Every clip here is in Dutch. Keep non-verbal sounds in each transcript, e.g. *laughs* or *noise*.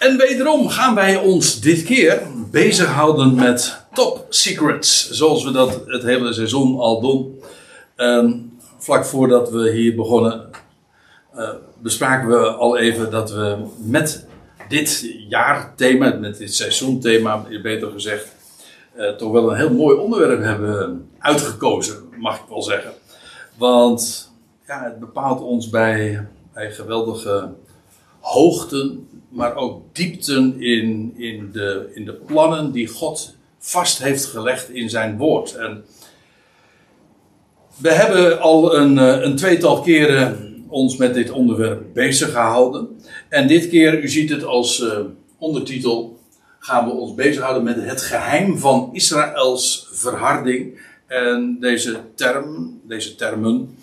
En wederom gaan wij ons dit keer bezighouden met top secrets. Zoals we dat het hele seizoen al doen. Ehm, vlak voordat we hier begonnen, uh, bespraken we al even dat we met dit jaarthema, met dit seizoenthema, beter gezegd, uh, toch wel een heel mooi onderwerp hebben uitgekozen, mag ik wel zeggen. Want ja, het bepaalt ons bij, bij geweldige hoogten, maar ook diepten in, in, de, in de plannen die God vast heeft gelegd in zijn woord. En we hebben al een, eh, een tweetal keren ons met dit onderwerp bezig gehouden. En dit keer, u ziet het als uh, ondertitel, gaan we ons bezighouden met het geheim van Israëls verharding. En deze term, deze termen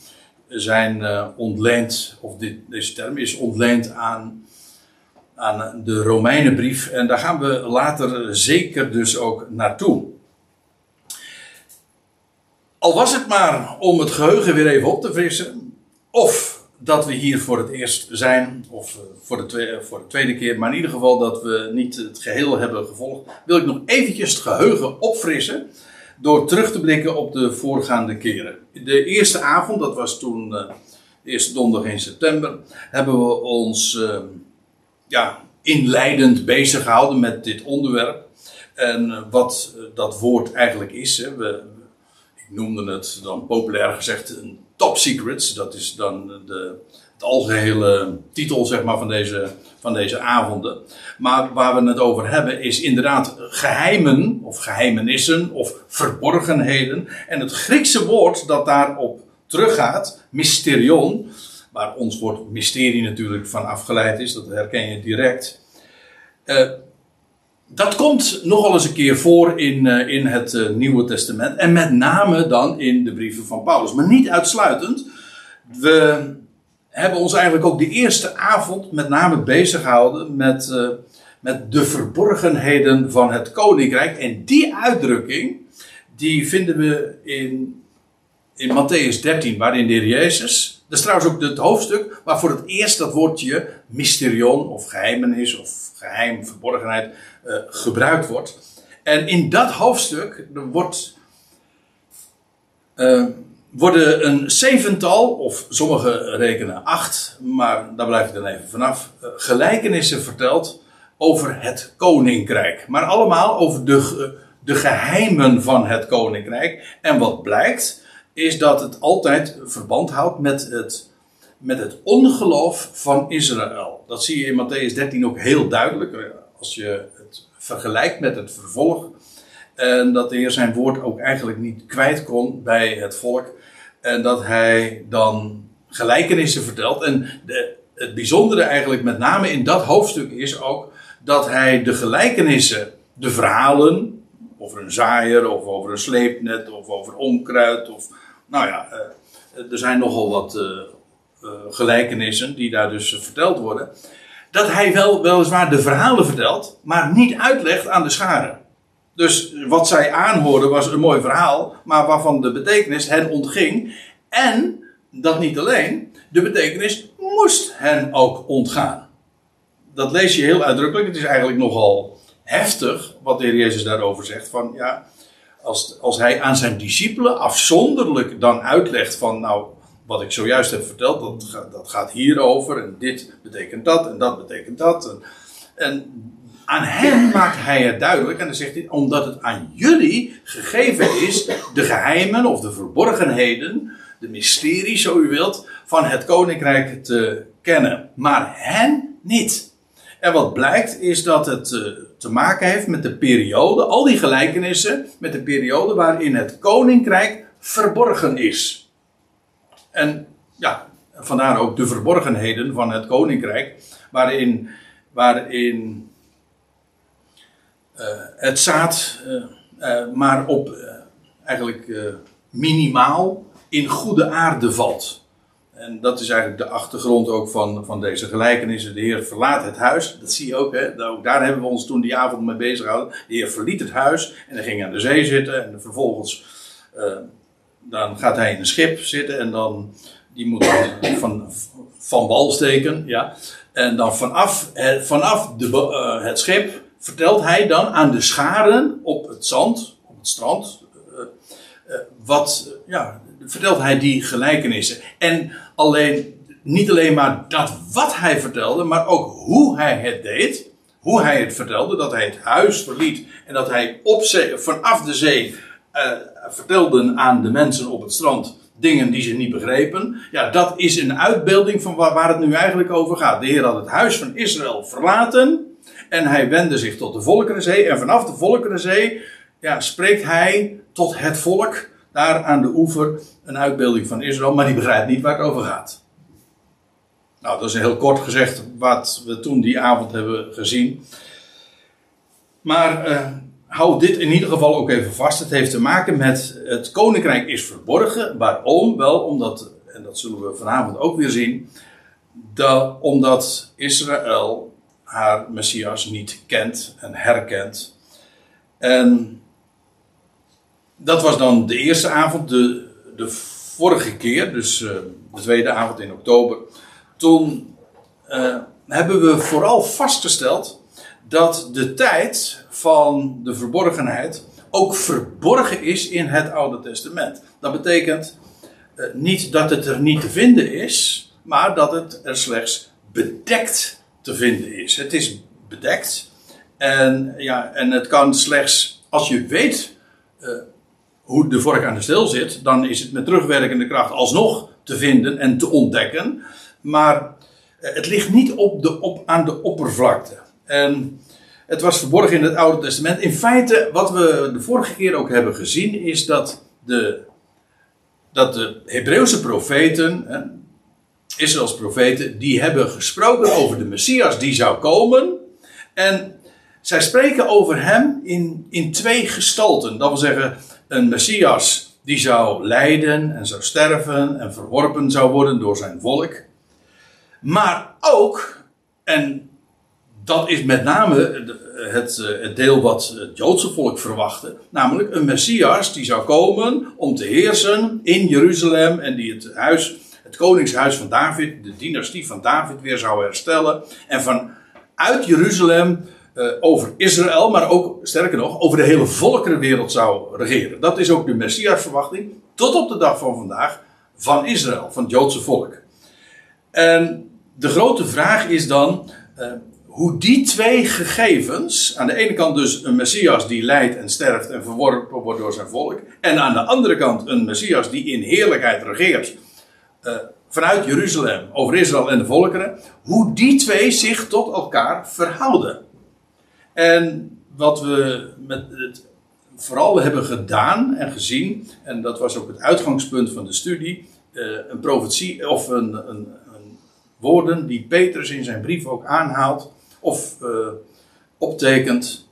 zijn uh, ontleend, of dit, deze term is ontleend aan, aan de Romeinenbrief. En daar gaan we later zeker dus ook naartoe. Al was het maar om het geheugen weer even op te frissen, of dat we hier voor het eerst zijn, of eh, voor de, tweede, voor de tweede keer, maar in ieder geval dat we niet het geheel hebben gevolgd, wil ik nog eventjes het geheugen opfrissen door terug te blikken op de voorgaande keren. De eerste avond, dat was toen, uh, eerste donderdag in september, hebben we ons ja, inleidend bezig gehouden met dit onderwerp. En wat dat woord eigenlijk is. Hè. We, ik noemde het dan populair gezegd een top secrets. Dat is dan de, het algehele titel zeg maar, van, deze, van deze avonden. Maar waar we het over hebben is inderdaad geheimen of geheimenissen of verborgenheden. En het Griekse woord dat daarop teruggaat, mysterion, waar ons woord mysterie natuurlijk van afgeleid is, dat herken je direct. Uh, dat komt nogal eens een keer voor in, uh, in het uh, Nieuwe Testament. En met name dan in de brieven van Paulus. Maar niet uitsluitend. We hebben ons eigenlijk ook de eerste avond met name bezig gehouden met, met de verborgenheden van het koninkrijk. En die uitdrukking, die vinden we in, in Matthäus 13, waarin de heer Jezus dat is trouwens ook het hoofdstuk waar voor het eerst dat woordje mysterion of geheimenis of geheim, verborgenheid uh, gebruikt wordt. En in dat hoofdstuk wordt, uh, worden een zevental, of sommigen rekenen acht, maar daar blijf ik dan even vanaf, uh, gelijkenissen verteld over het koninkrijk. Maar allemaal over de, de geheimen van het koninkrijk. En wat blijkt, is dat het altijd verband houdt met het, met het ongeloof van Israël. Dat zie je in Matthäus 13 ook heel duidelijk, eh, als je het vergelijkt met het vervolg. En dat de Heer zijn woord ook eigenlijk niet kwijt kon bij het volk. En dat hij dan gelijkenissen vertelt. En de, het bijzondere eigenlijk met name in dat hoofdstuk is ook dat hij de gelijkenissen, de verhalen, over een zaaier of over een sleepnet of over onkruid of nou ja, uh, er zijn nogal wat uh, uh, gelijkenissen die daar dus verteld worden. Dat hij wel weliswaar de verhalen vertelt, maar niet uitlegt aan de scharen. Dus wat zij aanhoorden was een mooi verhaal, maar waarvan de betekenis hen ontging. En dat niet alleen, de betekenis moest hen ook ontgaan. Dat lees je heel uitdrukkelijk. Het is eigenlijk nogal heftig wat de heer Jezus daarover zegt. Van ja, als, als hij aan zijn discipelen afzonderlijk dan uitlegt van, nou, wat ik zojuist heb verteld, dat, dat gaat hierover en dit betekent dat en dat betekent dat. En, aan hen maakt hij het duidelijk en dan zegt hij, omdat het aan jullie gegeven is, de geheimen of de verborgenheden, de mysterie, zo u wilt, van het koninkrijk te kennen, maar hen niet. En wat blijkt is dat het eh, te maken heeft met de periode, al die gelijkenissen, met de periode waarin het koninkrijk verborgen is. En ja, vandaar ook de verborgenheden van het koninkrijk, waarin, waarin uh, het zaad uh, maar op eigenlijk minimaal in goede aarde valt. En dat is eigenlijk de achtergrond ook van, van deze gelijkenissen. De Heer verlaat het huis. Dat zie je ook. Hè? Ook daar hebben we ons toen die avond mee bezig gehouden. De Heer verliet het huis en hij ging aan de zee zitten. En vervolgens uh, dan gaat hij in een schip zitten. En dan die moet van, van wal steken. Ja. En dan vanaf, vanaf de, uh, het schip, vertelt hij dan aan de scharen op het zand, op het strand, uh, wat, ja, vertelt hij die gelijkenissen. En alleen, niet alleen maar dat wat hij vertelde, maar ook hoe hij het deed. Hoe hij het vertelde, dat hij het huis verliet en dat hij op vanaf de zee uh, vertelde aan de mensen op het strand dingen die ze niet begrepen. Ja, dat is een uitbeelding van waar, waar, het nu eigenlijk over gaat. De Heer had het huis van Israël verlaten en hij wendde zich tot de Volkerenzee. En vanaf de Volkerenzee ja, spreekt hij tot het volk daar aan de oever een uitbeelding van Israël, maar die begrijpt niet waar het over gaat. Nou, dat is heel kort gezegd wat we toen die avond hebben gezien. Maar uh, hou dit in ieder geval ook even vast. Het heeft te maken met het koninkrijk is verborgen. Waarom? Wel omdat, en dat zullen we vanavond ook weer zien, dat, omdat Israël haar Messias niet kent en herkent. En dat was dan de eerste avond, de, de vorige keer, dus uh, de tweede avond in oktober. Toen uh, hebben we vooral vastgesteld dat de tijd van de verborgenheid ook verborgen is in het Oude Testament. Dat betekent uh, niet dat het er niet te vinden is, maar dat het er slechts bedekt te vinden is. Het is bedekt en, ja, en het kan slechts als je weet hoe de vork aan de stil zit, dan is het met terugwerkende kracht alsnog te vinden en te ontdekken. Maar uh, het ligt niet op de, op, aan de oppervlakte. En het was verborgen in het Oude Testament. In feite, wat we de vorige keer ook hebben gezien, is dat de, dat de Hebreeuwse profeten, hè, profeten, die hebben gesproken over de Messias die zou komen. En zij spreken over hem in, in twee gestalten. Dat wil zeggen, een Messias die zou lijden en zou sterven en verworpen zou worden door zijn volk. Maar ook, en dat is met name het, het deel wat het Joodse volk verwachtte, namelijk een Messias die zou komen om te heersen in Jeruzalem en die het huis, het koningshuis van David, de dynastie van David weer zou herstellen en vanuit Jeruzalem uh, over Israël, maar ook, sterker nog, over de hele volkerenwereld zou regeren. Dat is ook de Messiasverwachting, tot op de dag van vandaag, van Israël, van het Joodse volk. En de grote vraag is dan, uh, hoe die twee gegevens, aan de ene kant dus een Messias die lijdt en sterft en verworpen wordt door zijn volk, en aan de andere kant een Messias die in heerlijkheid regeert, uh, vanuit Jeruzalem over Israël en de volkeren, hoe die twee zich tot elkaar verhouden. En wat we met het vooral hebben gedaan en gezien, en dat was ook het uitgangspunt van de studie, uh, een profetie of een, een, een, woorden die Petrus in zijn brief ook aanhaalt of uh, optekent.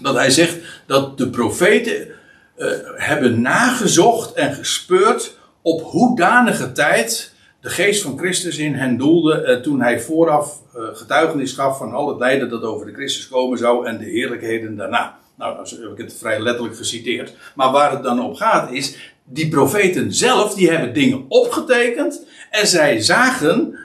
Dat hij zegt dat de profeten uh, hebben nagezocht en gespeurd op hoedanige tijd de geest van Christus in hen doelde uh, toen hij vooraf uh, getuigenis gaf van al het lijden dat over de Christus komen zou en de heerlijkheden daarna. Nou, dan heb ik het vrij letterlijk geciteerd. Maar waar het dan op gaat is, die profeten zelf, die hebben dingen opgetekend en zij zagen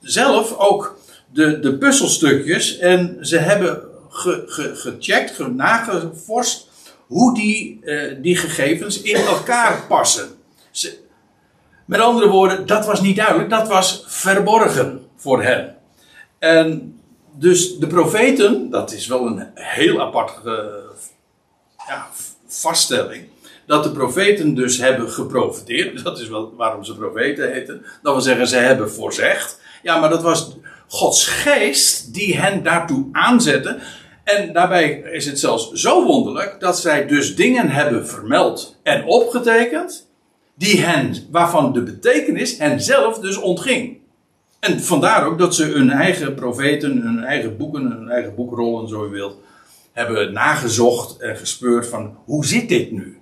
zelf ook de, de puzzelstukjes en ze hebben ge, ge, gecheckt, ge, nagevorst hoe die, uh, die gegevens in elkaar passen. Ze, met andere woorden, dat was niet duidelijk, dat was verborgen voor hen. En dus de profeten, dat is wel een heel aparte ja, vaststelling. Dat de profeten dus hebben geprofiteerd. *laughs* Dat is wel waarom ze profeten heten. Dat wil zeggen, ze hebben voorzegd. Ja, maar dat was Gods geest die hen daartoe aanzette. En daarbij is het zelfs zo wonderlijk dat zij dus dingen hebben vermeld en opgetekend die hen, waarvan de betekenis hen zelf dus ontging. En vandaar ook dat ze hun eigen profeten, hun eigen boeken, hun eigen boekrollen, zo je wilt, hebben nagezocht en gespeurd van hoe zit dit nu?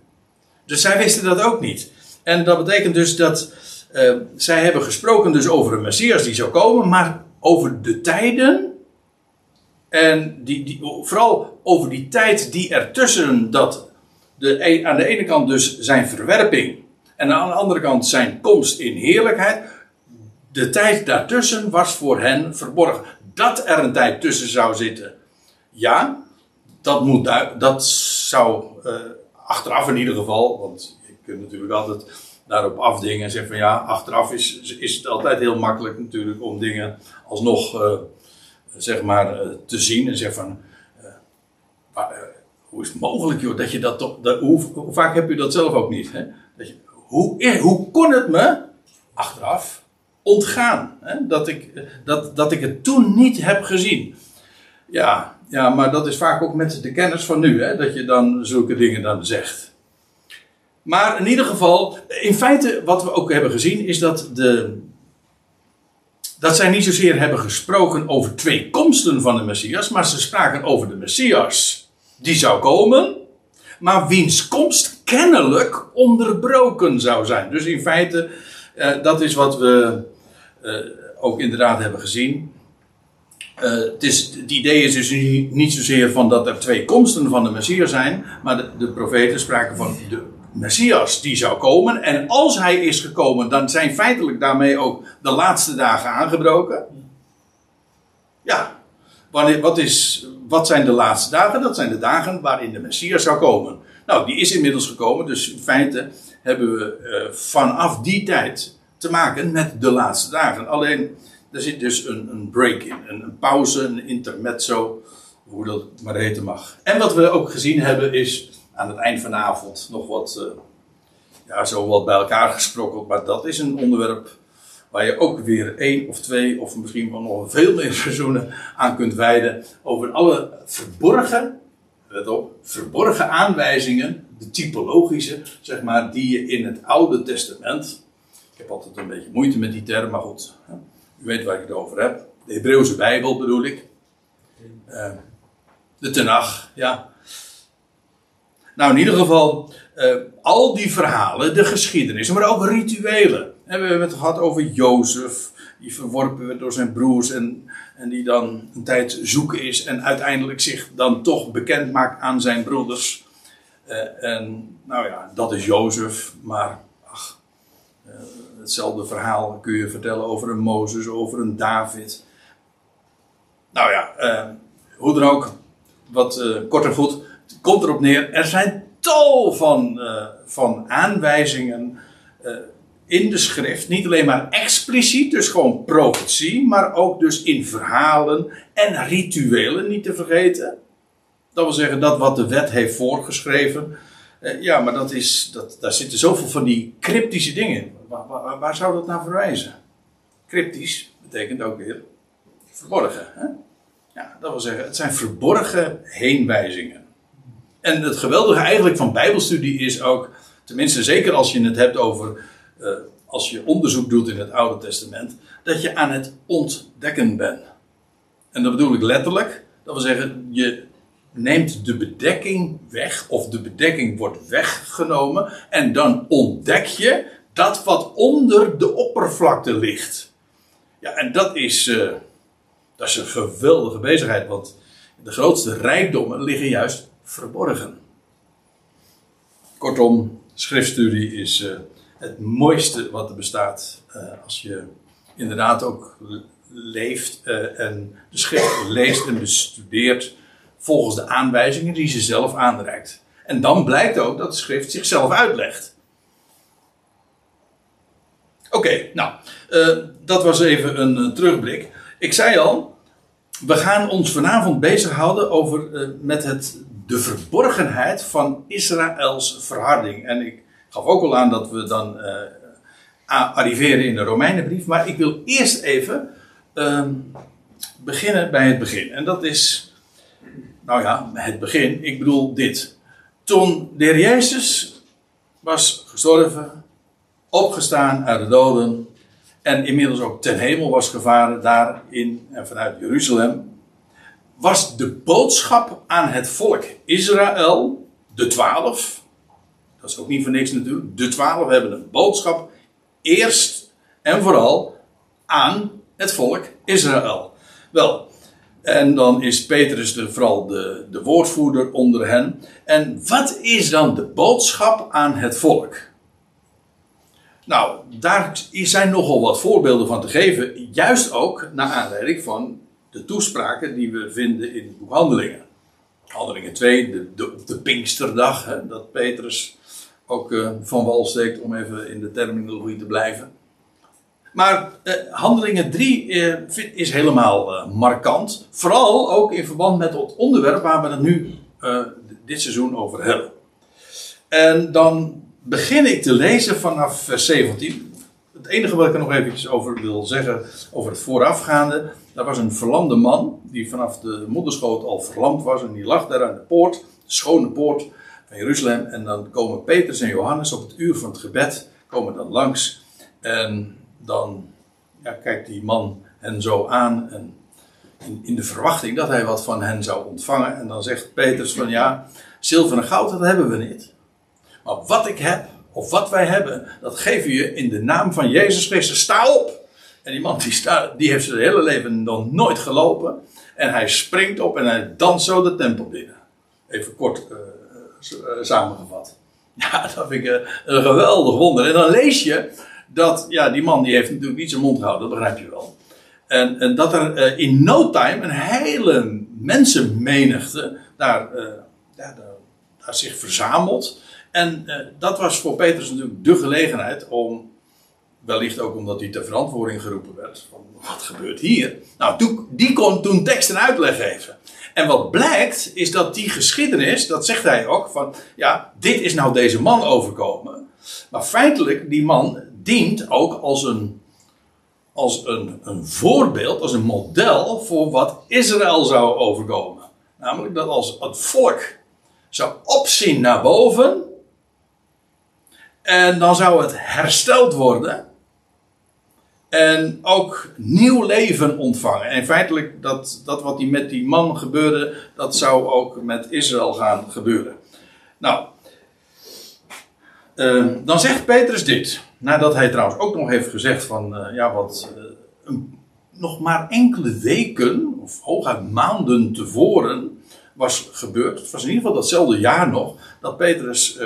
Dus zij wisten dat ook niet. En dat betekent dus dat uh, zij hebben gesproken dus over een Messias die zou komen, maar over de tijden en die, die, vooral over die tijd die ertussen dat de, aan de ene kant dus zijn verwerping en aan de andere kant zijn komst in heerlijkheid. De tijd daartussen was voor hen verborgen. Dat er een tijd tussen zou zitten, ja, dat, moet, dat zou uh, achteraf in ieder geval, want je kunt natuurlijk altijd daarop afdingen en zeggen van ja, achteraf is, is het altijd heel makkelijk natuurlijk om dingen alsnog uh, zeg maar uh, te zien en zeggen van hoe is het mogelijk joh, dat je dat toch, hoe, vaak heb je dat zelf ook niet? Hè? Dat je, hoe, hoe kon het me achteraf ontgaan? Hè? Dat, ik, dat, dat ik het toen niet heb gezien. Ja, ja, maar dat is vaak ook met de kennis van nu, hè? dat je dan zulke dingen dan zegt. Maar in ieder geval, in feite, wat we ook hebben gezien, is dat, de, dat zij niet zozeer hebben gesproken over twee komsten van de Messias, maar ze spraken over de Messias die zou komen, maar wiens komst kennelijk onderbroken zou zijn. Dus in feite, uh, dat is wat we uh, ook inderdaad hebben gezien. Uh, het, is, het idee is dus niet zozeer van dat er twee komsten van de Messias zijn, maar de, de profeten spraken van de Messias die zou komen. En als hij is gekomen, dan zijn feitelijk daarmee ook de laatste dagen aangebroken. Ja, wanneer, wat, is, wat zijn de laatste dagen? Dat zijn de dagen waarin de Messias zou komen. Nou, die is inmiddels gekomen, dus in feite hebben we uh, vanaf die tijd te maken met de laatste dagen. Alleen, er zit dus een, een break in, een, pauze, een intermezzo, hoe dat maar heten mag. En wat we ook gezien hebben is aan het eind van de avond nog wat, uh, ja, zo wat bij elkaar gesprokkeld, maar dat is een onderwerp waar je ook weer één of twee of misschien wel nog veel meer *laughs* seizoenen aan kunt wijden over alle verborgen, let op, verborgen aanwijzingen, de typologische, zeg maar, die je in het Oude Testament, ik heb altijd een beetje moeite met die term, maar goed, u weet waar ik het over heb, de Hebreeuwse Bijbel bedoel ik, uh, de Tenach, ja. Nou, in ieder geval, uh, al die verhalen, de geschiedenissen, maar ook rituelen. En we hebben het gehad over Jozef, die verworpen werd door zijn broers en, en die dan een tijd zoeken is en uiteindelijk zich dan toch bekend maakt aan zijn broeders. Uh, en nou ja, dat is Jozef, maar ach, uh, hetzelfde verhaal kun je vertellen over een Mozes, over een David. Nou ja, uh, hoe dan ook, wat kort en goed, het komt erop neer, er zijn tal van, van aanwijzingen in de schrift, niet alleen maar expliciet, dus gewoon profetie, maar ook dus in verhalen en rituelen niet te vergeten. Dat wil zeggen dat wat de wet heeft voorgeschreven. Eh, ja, maar dat is, dat, daar zitten zoveel van die cryptische dingen in. Waar, waar, waar zou dat nou verwijzen? Cryptisch betekent ook weer verborgen. Hè? Ja, dat wil zeggen, het zijn verborgen heenwijzingen. En het geweldige eigenlijk van Bijbelstudie is ook, tenminste zeker als je het hebt over uh, als je onderzoek doet in het Oude Testament, dat je aan het ontdekken bent. En dat bedoel ik letterlijk. Dat wil zeggen, je neemt de bedekking weg, of de bedekking wordt weggenomen, en dan ontdek je dat wat onder de oppervlakte ligt. Ja, en dat is, uh, dat is een geweldige bezigheid, want de grootste rijkdommen liggen juist verborgen. Kortom, schriftstudie is. Uh, het mooiste wat er bestaat. Uh, als je inderdaad ook leeft uh, en de schrift leest en bestudeert volgens de aanwijzingen die ze zelf aanreikt. En dan blijkt ook dat de schrift zichzelf uitlegt. Oké, nou, uh, dat was even een terugblik. Ik zei al, we gaan ons vanavond bezighouden over, met het, de verborgenheid van Israëls verharding. En ik gaf ook al aan dat we dan uh, arriveren in de Romeinenbrief. Maar ik wil eerst even uh, beginnen bij het begin. En dat is, nou ja, het begin. Ik bedoel dit. Toen de Jezus was gestorven, opgestaan uit de doden en inmiddels ook ten hemel was gevaren daarin en vanuit Jeruzalem, was de boodschap aan het volk Israël, de twaalf, dat is ook niet voor niks natuurlijk. De twaalf hebben een boodschap eerst en vooral aan het volk Israël. Wel, en dan is Petrus de, vooral de, de woordvoerder onder hen. En wat is dan de boodschap aan het volk? Nou, daar zijn nogal wat voorbeelden van te geven. Juist ook naar aanleiding van de toespraken die we vinden in het boek Handelingen. Handelingen 2, de, de, Pinksterdag, dat Petrus ook uh, van wal steekt, om even in de terminologie te blijven. Maar uh, Handelingen 3 uh, is helemaal markant. Vooral ook in verband met het onderwerp waar we het nu dit seizoen over hebben. En dan begin ik te lezen vanaf vers 17. Het enige wat ik er nog eventjes over wil zeggen, over het voorafgaande. Daar was een verlamde man, die vanaf de moederschoot al verlamd was. En die lag daar aan de poort, de schone poort van Jeruzalem. En dan komen Petrus en Johannes op het uur van het gebed, komen dan langs. En dan ja, kijkt die man hen zo aan. En in, in de verwachting dat hij wat van hen zou ontvangen. En dan zegt Petrus van ja, zilver en goud, dat hebben we niet. Maar wat ik heb, of wat wij hebben, dat geven je in de naam van Jezus Christus. Sta op! En die man die, staat, die heeft zijn hele leven nog nooit gelopen. En hij springt op en hij danst zo de tempel binnen. Even kort uh, samengevat. *laughs* Ja, dat vind ik uh, een geweldig wonder. En dan lees je dat, ja, die man die heeft natuurlijk niet zijn mond gehouden, dat begrijp je wel. En, en dat er in no time een hele mensenmenigte daar, daar, zich verzamelt. En dat was voor Petrus natuurlijk de gelegenheid om, wellicht ook omdat hij ter verantwoording geroepen werd, van wat gebeurt hier? Nou, die kon toen tekst en uitleg geven. En wat blijkt, is dat die geschiedenis, dat zegt hij ook, van ja, dit is nou deze man overkomen. Maar feitelijk, die man dient ook als een, als een, een voorbeeld, als een model voor wat Israël zou overkomen. Namelijk dat als het volk zou opzien naar boven, en dan zou het hersteld worden. En ook nieuw leven ontvangen. En feitelijk, dat, dat wat die met die man gebeurde, dat zou ook met Israël gaan gebeuren. Nou, uh, dan zegt Petrus dit. Nadat hij trouwens ook nog heeft gezegd van, uh, ja, wat uh, een, nog maar enkele weken, of hooguit maanden tevoren, was gebeurd. Het was in ieder geval datzelfde jaar nog, dat Petrus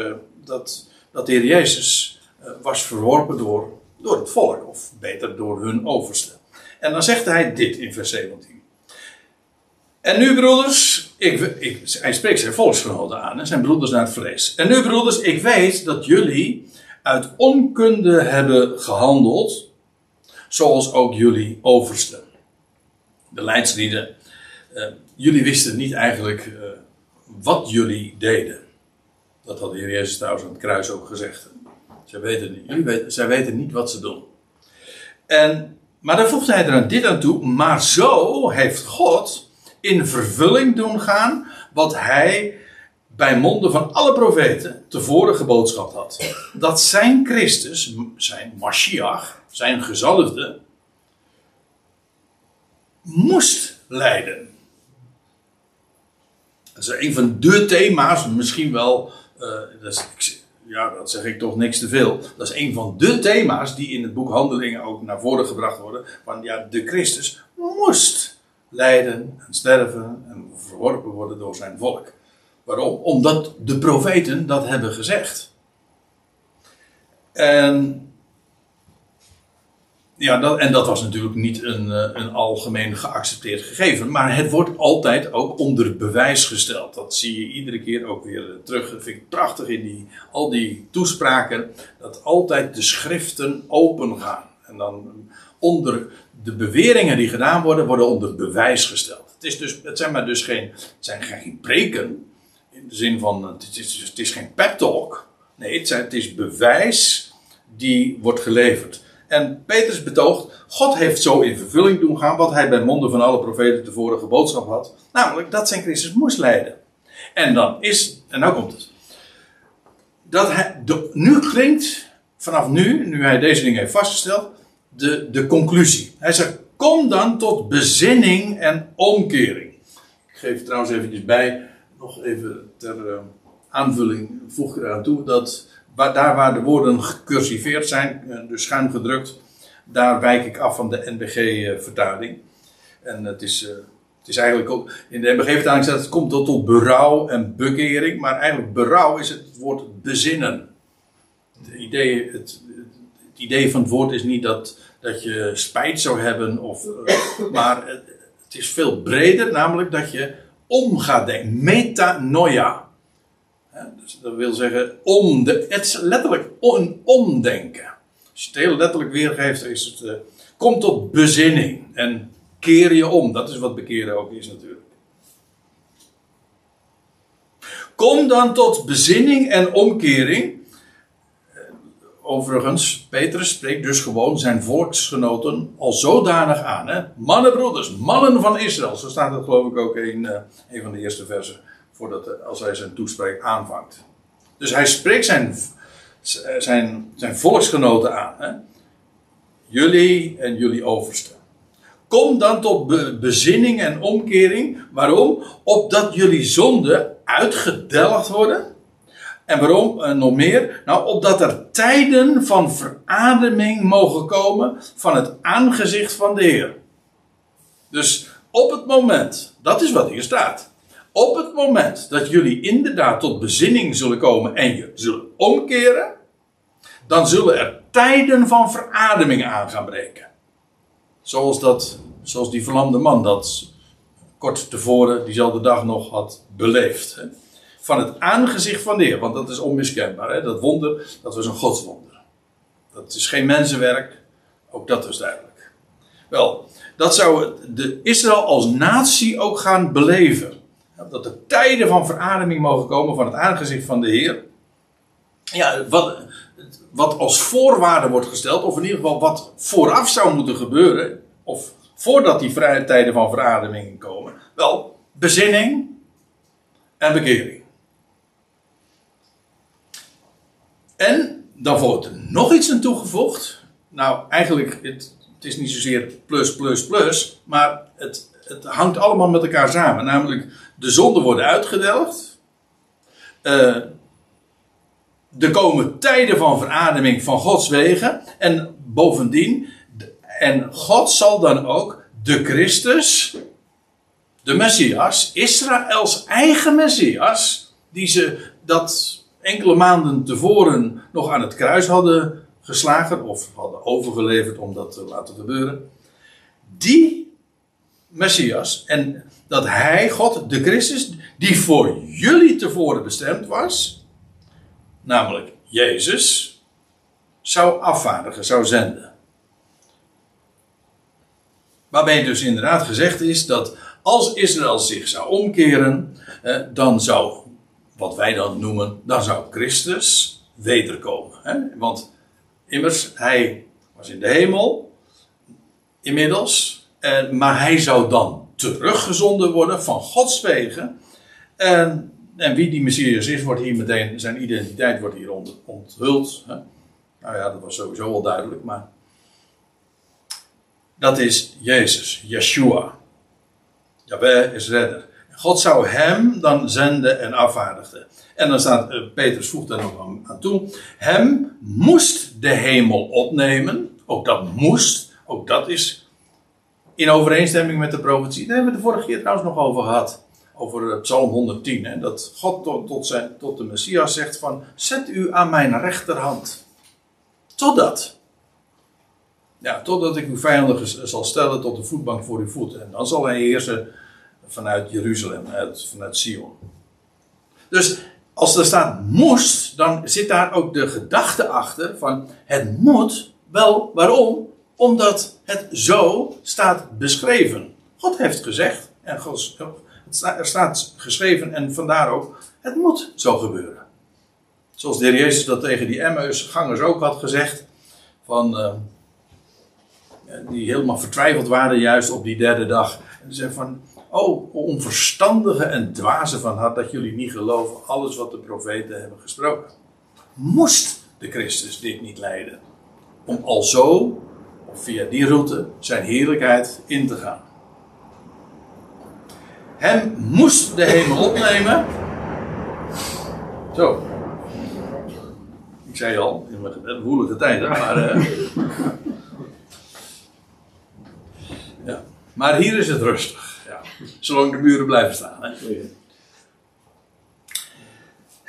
dat dat de Heer Jezus was verworpen door, door het volk, of beter door hun overste. En dan zegt hij dit in vers 17. En nu, broeders, ik, ik, hij spreekt zijn volksgenoten aan, zijn broeders naar het vlees. En nu, broeders, ik weet dat jullie uit onkunde hebben gehandeld, zoals ook jullie oversten. De leidslieden, uh, jullie wisten niet eigenlijk uh, wat jullie deden. Dat had de Heer Jezus trouwens aan het kruis ook gezegd. Zij weten, niet, zij weten niet wat ze doen. En, maar dan voegt hij er dit aan toe. Maar zo heeft God in vervulling doen gaan wat hij bij monden van alle profeten tevoren geboodschapt had. Dat zijn Christus, zijn Mashiach, zijn gezalfde, moest lijden. Dat is een van de thema's, misschien wel uh, dat is, ja, dat zeg ik toch niks te veel. Dat is een van de thema's die in het boek Handelingen ook naar voren gebracht worden. Van ja, de Christus moest lijden en sterven en verworpen worden door zijn volk. Waarom? Omdat de profeten dat hebben gezegd. En ja, dat, en dat was natuurlijk niet een, eh, een algemeen geaccepteerd gegeven. Maar het wordt altijd ook onder bewijs gesteld. Dat zie je iedere keer ook weer eh, terug. Dat vind ik prachtig in die, al die toespraken. Dat altijd de schriften open gaan. En dan onder de beweringen die gedaan worden, worden onder bewijs gesteld. Het, is dus, het zijn maar dus geen, het zijn geen preken. In de zin van, het is, het is geen pep talk. Nee, het, het is bewijs die wordt geleverd. En Petrus betoogt, God heeft zo in vervulling doen gaan wat hij bij monden van alle profeten tevoren geboodschap had. Namelijk dat zijn Christus moest leiden. En dan is, en nou komt het. Dat hij, nu klinkt, vanaf nu, nu hij deze dingen heeft vastgesteld, de, de conclusie. Hij zegt, kom dan tot bezinning en omkering. Ik geef trouwens eventjes bij, nog even ter uh, aanvulling, voeg ik eraan toe, dat daar waar de woorden gecursiveerd zijn, eh, dus schuin gedrukt, daar wijk ik af van de NBG-vertaling. En het is, uh, het is eigenlijk ook, in de NBG-vertaling staat het komt tot, tot berouw en bekering, maar eigenlijk berouw is het woord bezinnen. Het idee, het, het idee van het woord is niet dat, dat je spijt zou hebben, of, uh, maar het, is veel breder, namelijk dat je om gaat denken. Metanoia. Dus dat wil zeggen, om de, het is letterlijk een omdenken. Als je het heel letterlijk weergeeft, is het, uh, kom tot bezinning en keer je om. Dat is wat bekeren ook is natuurlijk. Kom dan tot bezinning en omkering. Overigens, Petrus spreekt dus gewoon zijn volksgenoten al zodanig aan. Hè? Mannen, broeders, mannen van Israël. Zo staat het geloof ik ook in uh, een van de eerste versen. Voordat, uh, als hij zijn toespreek aanvangt. Dus hij spreekt zijn, zijn, zijn volksgenoten aan. Hè? Jullie en jullie oversten. Kom dan tot be bezinning en omkering. Waarom? Opdat jullie zonden uitgedelgd worden. En waarom uh, nog meer? Nou, opdat er tijden van verademing mogen komen van het aangezicht van de Heer. Dus op het moment, dat is wat hier staat. Op het moment dat jullie inderdaad tot bezinning zullen komen en je zullen omkeren, dan zullen er tijden van verademing aan gaan breken. Zoals, dat, zoals die verlamde man dat kort tevoren, diezelfde dag nog had beleefd. Hè? Van het aangezicht van de want dat is onmiskenbaar. Hè? Dat wonder, dat was een godswonder. Dat is geen mensenwerk, ook dat is duidelijk. Wel, dat zou de Israël als natie ook gaan beleven. Dat er tijden van verademing mogen komen van het aangezicht van de Heer. Ja, wat, wat als voorwaarde wordt gesteld, of in ieder geval wat vooraf zou moeten gebeuren, of voordat die vrije tijden van verademing komen, wel bezinning en bekering. En dan wordt er nog iets aan toegevoegd. Nou, eigenlijk, het, het is niet zozeer plus, plus, plus, maar het, het hangt allemaal met elkaar samen. Namelijk, de zonden worden uitgedelgd. Uh, er komen tijden van verademing van Gods wegen. En bovendien, en God zal dan ook de Christus, de Messias, Israëls eigen Messias, die ze dat enkele maanden tevoren nog aan het kruis hadden geslagen of hadden overgeleverd om dat te laten gebeuren. Die Messias en dat hij, God, de Christus, die voor jullie tevoren bestemd was, namelijk Jezus, zou afvaardigen, zou zenden. Waarbij dus inderdaad gezegd is dat als Israël zich zou omkeren, eh, dan zou, wat wij dan noemen, dan zou Christus wederkomen. Want immers, hij was in de hemel, inmiddels, maar hij zou dan teruggezonden worden van Gods wegen. En, en wie die Messias is, wordt hier meteen, zijn identiteit wordt hier onthuld. Hè? Nou ja, dat was sowieso al duidelijk, maar dat is Jezus, Yeshua. Jaweh is redder. God zou hem dan zenden en afvaardigen. En dan staat, uh, Petrus voegt er nog aan, aan, toe. Hem moest de hemel opnemen. Ook dat moest. Ook dat is in overeenstemming met de profetie. Daar hebben we de vorige keer trouwens nog over gehad. Over uh, Psalm 110. Hè, dat God tot, tot, zijn, tot de Messias zegt van... Zet u aan mijn rechterhand. Totdat. Ja, totdat ik uw vijanden zal stellen tot de voetbank voor uw voeten. En dan zal hij heersen vanuit Jeruzalem, uit, vanuit Sion. Dus als er staat moest, dan zit daar ook de gedachte achter van het moet wel. Waarom? Omdat het zo staat beschreven. God heeft gezegd, en er staat geschreven en vandaar ook, het moet zo gebeuren. Zoals de Heer Jezus dat tegen die Emmaus-gangers ook had gezegd, van... Uh, die helemaal vertwijfeld waren juist op die derde dag. En ze van, oh, onverstandige en dwaze van hart dat jullie niet geloven alles wat de profeten hebben gesproken. Moest de Christus dit niet leiden? Om al zo, via die route, zijn heerlijkheid in te gaan. Hem moest de hemel opnemen. Zo. Ik zei al, in een woelige tijd, maar. Uh, Maar hier is het rustig. Ja. Zolang de muren blijven staan. Hè.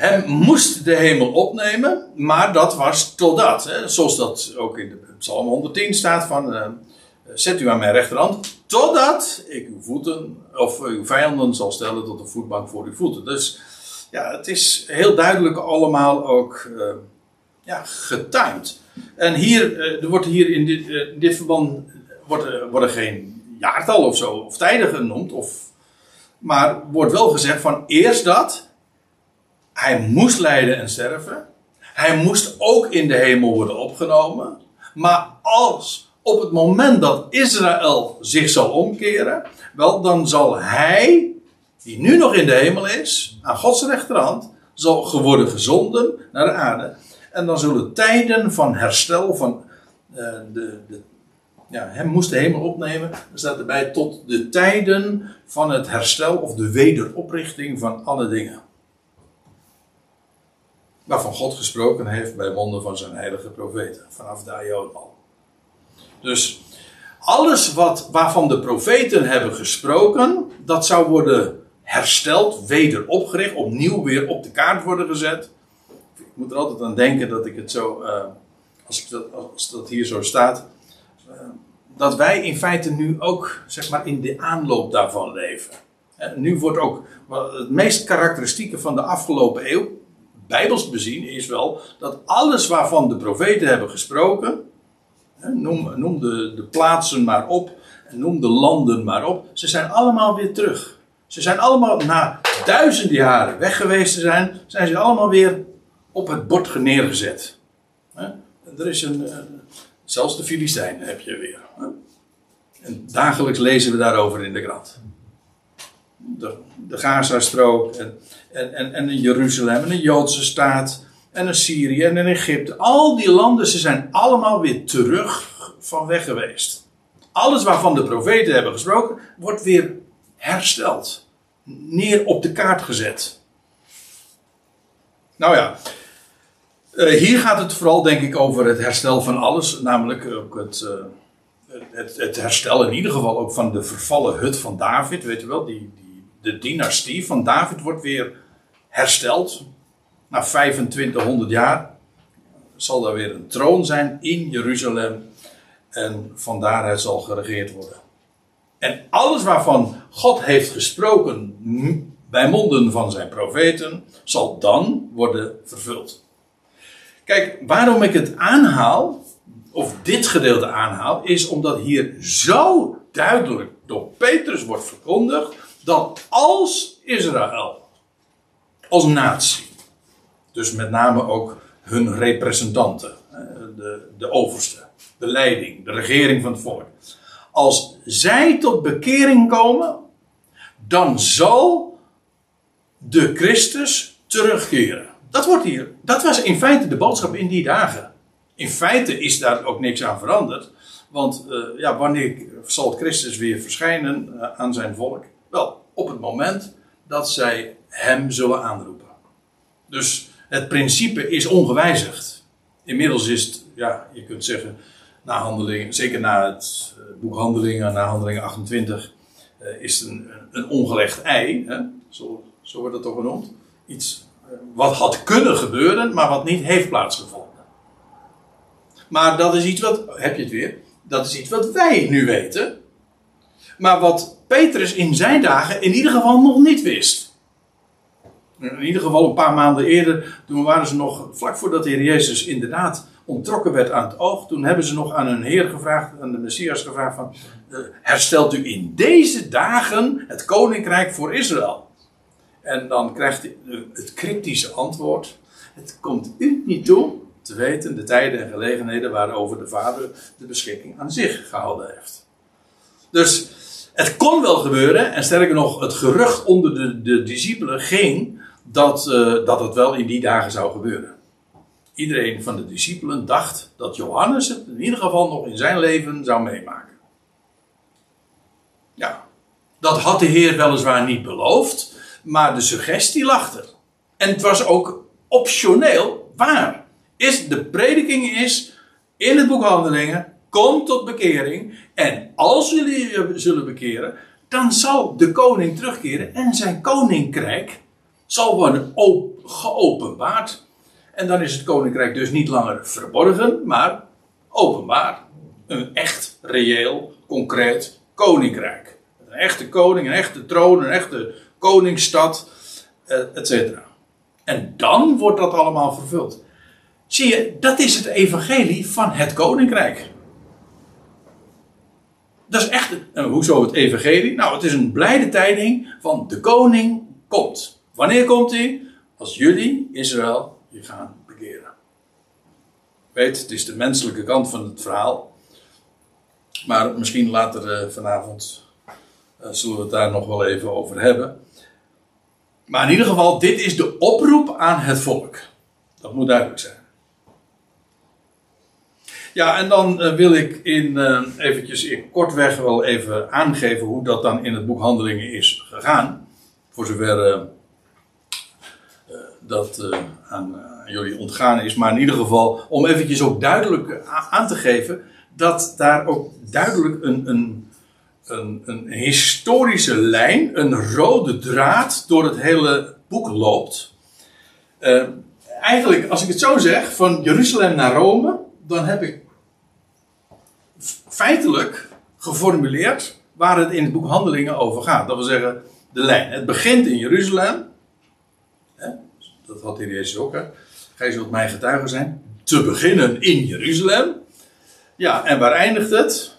Hem moest de hemel opnemen, maar dat was totdat. Zoals dat ook in de Psalm 110 staat van... Uh, zet u aan mijn rechterhand, totdat ik uw voeten, of uw vijanden zal stellen tot een voetbank voor uw voeten. Dus ja, het is heel duidelijk allemaal ook uh, ja, getimed. En hier, uh, er wordt hier in dit, dit verband wordt, worden geen jaartal of zo, of tijden genoemd, of, maar wordt wel gezegd van eerst dat, hij moest lijden en sterven, hij moest ook in de hemel worden opgenomen, maar als op het moment dat Israël zich zal omkeren, wel dan zal hij, die nu nog in de hemel is, aan Gods rechterhand, zal worden gezonden naar de aarde. En dan zullen tijden van herstel, van uh, de, de, ja, hem moest de hemel opnemen. Er staat erbij tot de tijden van het herstel of de wederoprichting van alle dingen. Waarvan God gesproken heeft bij monden van zijn heilige profeten. Vanaf al. Dus alles wat, waarvan de profeten hebben gesproken, dat zou worden hersteld, weder opgericht, opnieuw weer op de kaart worden gezet. Ik moet er altijd aan denken dat ik het zo, uh, als, dat, als dat hier zo staat, uh, dat wij in feite nu ook, zeg maar, in de aanloop daarvan leven. En nu wordt ook, het meest karakteristieke van de afgelopen eeuw, bijbels bezien, is wel dat alles waarvan de profeten hebben gesproken, Noem, noem de, de plaatsen maar op. Noem de landen maar op. Ze zijn allemaal weer terug. Ze zijn allemaal na duizenden jaren weg geweest te zijn. Zijn ze allemaal weer op het bord neergezet. Er is een, zelfs de Filistijnen heb je weer. En dagelijks lezen we daarover in de krant. De, de Gaza-strook en, en, en Jeruzalem en de Joodse staat en in Syrië en in Egypte. Al die landen, ze zijn allemaal weer terug van weg geweest. Alles waarvan de profeten hebben gesproken, wordt weer hersteld. Neer op de kaart gezet. Nou ja, eh, hier gaat het vooral denk ik over het herstel van alles. Namelijk ook het, eh, het, het herstel in ieder geval ook van de vervallen hut van David. Weet je wel, die, die, de dynastie van David wordt weer hersteld na 2500 jaar zal er weer een troon zijn in Jeruzalem. En van daaruit zal geregeerd worden. En alles waarvan God heeft gesproken bij monden van zijn profeten, zal dan worden vervuld. Kijk, waarom ik het aanhaal, of dit gedeelte aanhaal, is omdat hier zo duidelijk door Petrus wordt verkondigd dat als Israël, als natie, dus met name ook hun representanten, de, de overste, de leiding, de regering van het volk. Als zij tot bekering komen, dan zal de Christus terugkeren. Dat wordt hier. Dat was in feite de boodschap in die dagen. In feite is daar ook niks aan veranderd. Want uh, ja, wanneer zal Christus weer verschijnen uh, aan zijn volk? Wel, op het moment dat zij hem zullen aanroepen. Dus het principe is ongewijzigd. Inmiddels is het, ja, je kunt zeggen, na handelingen, zeker na het eh, boek Handelingen, na Handelingen 28, uh, is het een, een ongelegd ei. Hè? Zo, zo wordt het toch genoemd. Iets uh, wat had kunnen gebeuren, maar wat niet heeft plaatsgevonden. Maar dat is iets wat, heb je het weer, dat is iets wat wij nu weten. Maar wat Petrus in zijn dagen in ieder geval nog niet wist. In ieder geval een paar maanden eerder, toen waren ze nog, vlak voordat de Heer Jezus inderdaad ontrokken werd aan het oog, toen hebben ze nog aan hun Heer gevraagd, aan de Messias gevraagd van, uh, herstelt u in deze dagen het koninkrijk voor Israël? En dan krijgt hij het cryptische antwoord, het komt u niet toe te weten de tijden en gelegenheden waarover de Vader de beschikking aan zich gehouden heeft. Dus het kon wel gebeuren, en sterker nog, het gerucht onder de, de discipelen ging dat, uh, dat het wel in die dagen zou gebeuren. Iedereen van de discipelen dacht dat Johannes het in ieder geval nog in zijn leven zou meemaken. Ja, dat had de Heer weliswaar niet beloofd, maar de suggestie lag er. En het was ook optioneel waar. Is, de prediking is in het boek Handelingen, kom tot bekering. En als jullie zullen bekeren, dan zal de koning terugkeren en zijn koninkrijk zal worden geopenbaard. En dan is het koninkrijk dus niet langer verborgen, maar openbaar. Een echt, reëel concreet koninkrijk. Een echte koning, een echte troon, een echte koningsstad, eh, et cetera. En dan wordt dat allemaal vervuld. Zie je, dat is het evangelie van het koninkrijk. Dat is echt, en hoezo het evangelie? Nou, het is een blijde tijding van de koning komt. Wanneer komt hij? Als jullie, Israël, je gaan bekeren. Weet, het is de menselijke kant van het verhaal. Maar misschien later uh, vanavond uh, zullen we het daar nog wel even over hebben. Maar in ieder geval, dit is de oproep aan het volk. Dat moet duidelijk zijn. Ja, en dan uh, wil ik in, uh, eventjes in kortweg wel even aangeven hoe dat dan in het boek Handelingen is gegaan. Voor zover dat aan jullie ontgaan is. Maar in ieder geval om eventjes ook duidelijk aan te geven dat daar ook duidelijk een, een, een, een historische lijn, een rode draad door het hele boek loopt. eigenlijk, als ik het zo zeg, van Jeruzalem naar Rome, dan heb ik feitelijk geformuleerd waar het in het boek Handelingen over gaat. Dat wil zeggen, de lijn. Het begint in Jeruzalem. Dat had hier Jezus ook. Hè? Gij zult mijn getuige zijn. Te beginnen in Jeruzalem. Ja, en waar eindigt het?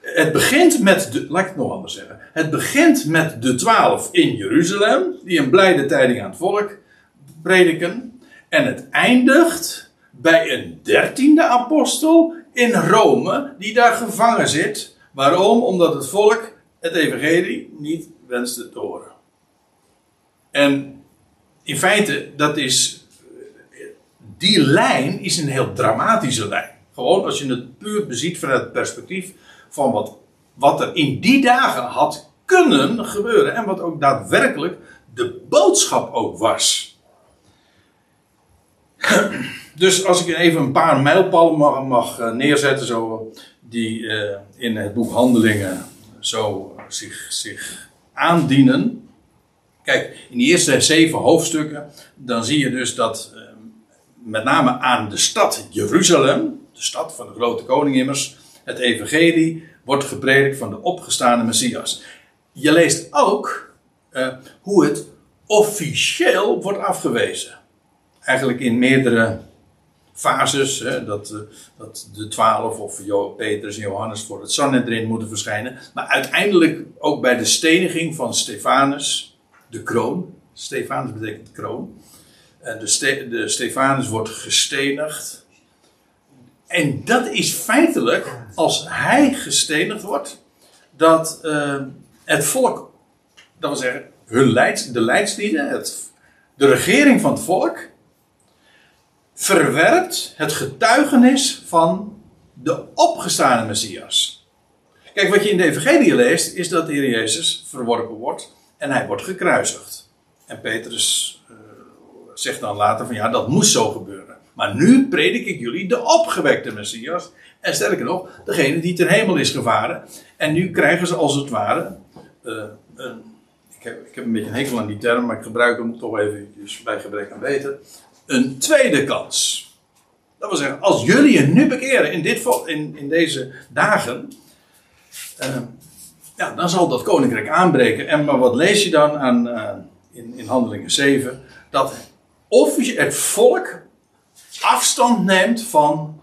Het begint met de, laat ik het nog anders zeggen. Het begint met de twaalf in Jeruzalem, die een blijde tijding aan het volk prediken. En het eindigt bij een dertiende apostel in Rome, die daar gevangen zit. Waarom? Omdat het volk het evangelie niet wenste te horen. En in feite, dat is. Die lijn is een heel dramatische lijn. Gewoon als je het puur beziet vanuit het perspectief van wat, wat er in die dagen had kunnen gebeuren. En wat ook daadwerkelijk de boodschap ook was. *clears throat* Dus als ik even een paar mijlpalen mag, eh, neerzetten, zo, die uh, in het boek Handelingen zo zich, zich aandienen. Kijk, in die eerste zeven hoofdstukken, dan zie je dus dat uh, met name aan de stad Jeruzalem, de stad van de grote koning immers, het evangelie wordt gepredikt van de opgestane Messias. Je leest ook hoe het officieel wordt afgewezen. Eigenlijk in meerdere fases. Hè, dat, eh, dat de twaalf of Petrus en Johannes voor het Sanhedrin moeten verschijnen. Maar uiteindelijk ook bij de steniging van Stefanus, de kroon. Stefanus betekent kroon. En de, Ste de Stefanus wordt gestenigd. En dat is feitelijk, als hij gestenigd wordt, dat uh, het volk, dat wil zeggen, hun leids, de leidslieden, het, de regering van het volk, verwerpt het getuigenis van de opgestane Messias. Kijk, wat je in de Evangelie leest, is dat de Heer Jezus verworpen wordt en hij wordt gekruisigd. En Petrus uh, zegt dan later van ja, dat moest zo gebeuren. Maar nu predik ik jullie de opgewekte Messias. En sterker nog, degene die ten hemel is gevaren. En nu krijgen ze als het ware. Uh, een, ik, heb, ik heb een beetje een hekel aan die term, maar ik gebruik hem toch even bij gebrek aan weten een tweede kans. Dat wil zeggen, als jullie je nu bekeren in, dit, in, in deze dagen, uh, ja, dan zal dat koninkrijk aanbreken. En maar wat lees je dan aan, uh, in, in Handelingen 7? Dat het volk afstand neemt van,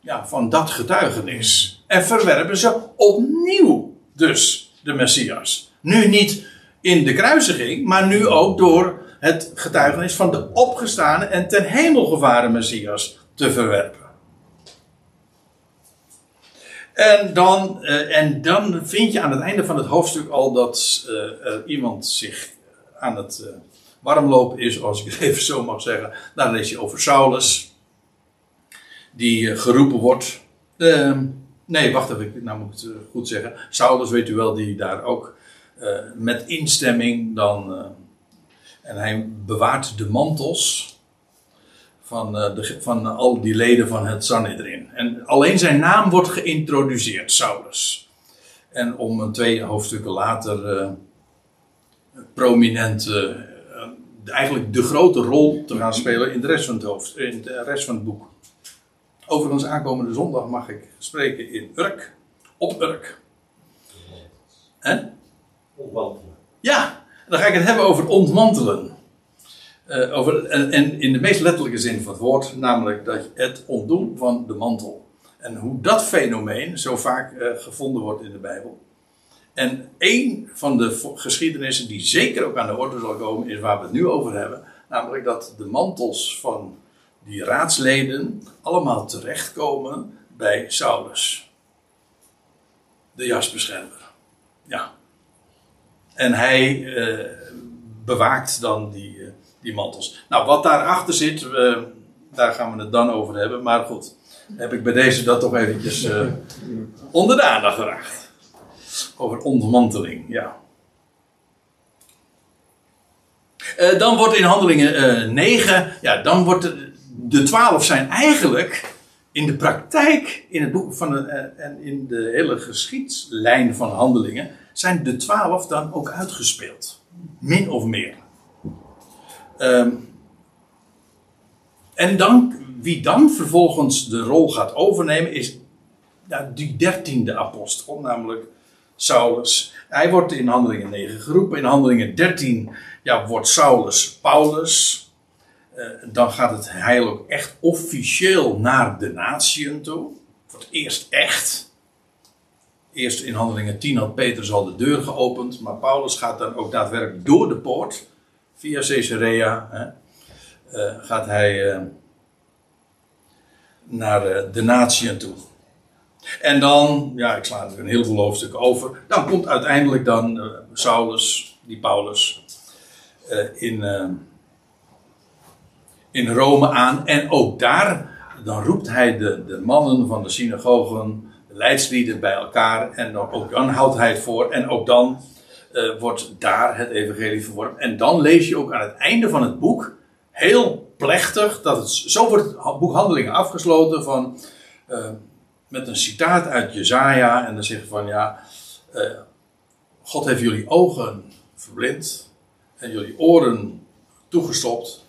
ja, van dat getuigenis. En verwerpen ze opnieuw dus de Messias. Nu niet in de kruisiging, maar nu ook door het getuigenis van de opgestane en ten hemel gevaren Messias te verwerpen. En dan, uh, en dan vind je aan het einde van het hoofdstuk al dat uh, iemand zich aan het warmlopen is, als ik het *laughs* even zo mag zeggen. Dan lees je over Saulus, die geroepen wordt. Ehm, nee, wacht even, nou moet ik het goed zeggen. Saulus, weet u wel, die daar ook met instemming dan en hij bewaart de mantels van, uh, de, van al die leden van het Sanhedrin. En alleen zijn naam wordt geïntroduceerd, Saulus. En om een twee hoofdstukken later uh, prominent, uh, eigenlijk de grote rol te gaan spelen in de rest van het, hoofd, in de rest van het boek. Overigens, aankomende zondag mag ik spreken in Urk op Urk. Hè? Ontmantelen. Ja, dan ga ik het hebben over ontmantelen. Eh, over, en, in de meest letterlijke zin van het woord, namelijk dat het ontdoen van de mantel. En hoe dat fenomeen zo vaak eh, gevonden wordt in de Bijbel. En één van de geschiedenissen die zeker ook aan de orde zal komen, is waar we het nu over hebben. Namelijk dat de mantels van die raadsleden allemaal terechtkomen bij Saulus. De jasbeschermer. Ja. En hij eh, bewaakt dan die, die mantels. Nou, wat daarachter zit, eh, daar gaan we het dan over hebben. Maar goed, heb ik bij deze dat toch eventjes eh, onder de aandacht geraakt. Over ontmanteling, ja. Eh, dan wordt in handelingen eh 9, ja, dan wordt de, de 12 zijn eigenlijk in de praktijk, in het boek van eh, en in de hele geschiedslijn van handelingen, zijn de 12 dan ook uitgespeeld. Min of meer. Ehm, en dan, wie dan vervolgens de rol gaat overnemen, is die dertiende apostel, namelijk Saulus. Hij wordt in handelingen 9 geroepen. In handelingen 13 ja, wordt Saulus Paulus. Eh, dan gaat het heil ook echt officieel naar de natieën toe. Voor het eerst echt. Eerst in handelingen 10 had Petrus al de deur geopend. Maar Paulus gaat dan ook daadwerkelijk door de poort. Via Caesarea. Hè, eh, gaat hij eh, naar eh, de natieën toe. En dan, ja, ik sla er een heel veel hoofdstukken over. Dan komt uiteindelijk dan Saulus, die Paulus, in, in Rome aan. En ook daar, dan roept hij de, de mannen van de synagogen, de leidslieden bij elkaar. En dan, ook dan houdt hij het voor. En ook dan eh, wordt daar het evangelie verworpen. En dan lees je ook aan het einde van het boek, heel plechtig, dat het, zo wordt het boek Handelingen afgesloten van... eh, met een citaat uit Jezaja en dan zeggen van ja, eh, God heeft jullie ogen verblind en jullie oren toegestopt,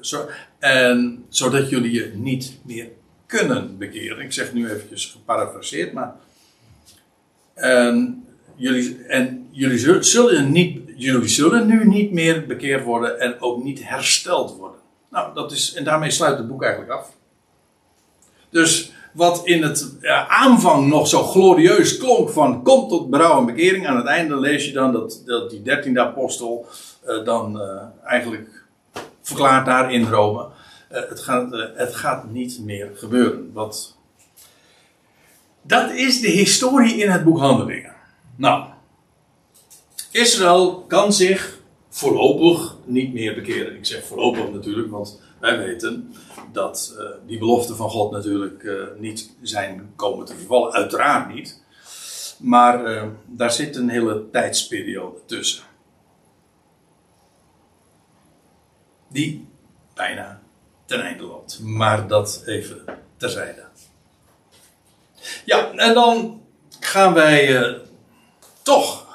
zo, en, zodat jullie je niet meer kunnen bekeren. Ik zeg nu eventjes geparafraseerd, maar en jullie, en jullie zullen, niet, jullie zullen nu niet meer bekeerd worden en ook niet hersteld worden. Nou, dat is, en daarmee sluit het boek eigenlijk af. Dus wat in het aanvang nog zo glorieus klonk van kom tot berouw en bekering. Aan het einde lees je dan dat, dat die dertiende apostel eh, dan eh, eigenlijk verklaart daar in Rome. eh, het, gaat, het gaat niet meer gebeuren. Wat... Dat is de historie in het boek Handelingen. Nou, Israël kan zich voorlopig niet meer bekeren. Ik zeg voorlopig natuurlijk, want wij weten dat uh, die beloften van God natuurlijk uh, niet zijn komen te vervallen. Uiteraard niet. Maar uh, daar zit een hele tijdsperiode tussen. Die bijna ten einde loopt. Maar dat even terzijde. Ja, en dan gaan wij toch.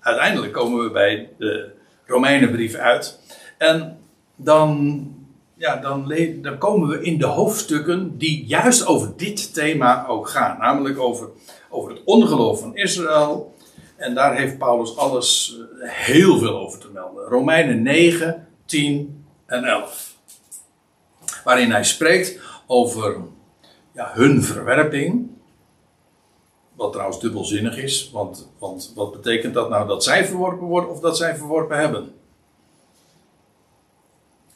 Uiteindelijk komen we bij de Romeinenbrief uit. En dan ja, dan, dan, komen we in de hoofdstukken die juist over dit thema ook gaan. Namelijk over, over het ongeloof van Israël. En daar heeft Paulus alles heel veel over te melden. Romeinen 9, 10 en 11. Waarin hij spreekt over ja, hun verwerping. Wat trouwens dubbelzinnig is. Want, want wat betekent dat nou dat zij verworpen worden of dat zij verworpen hebben?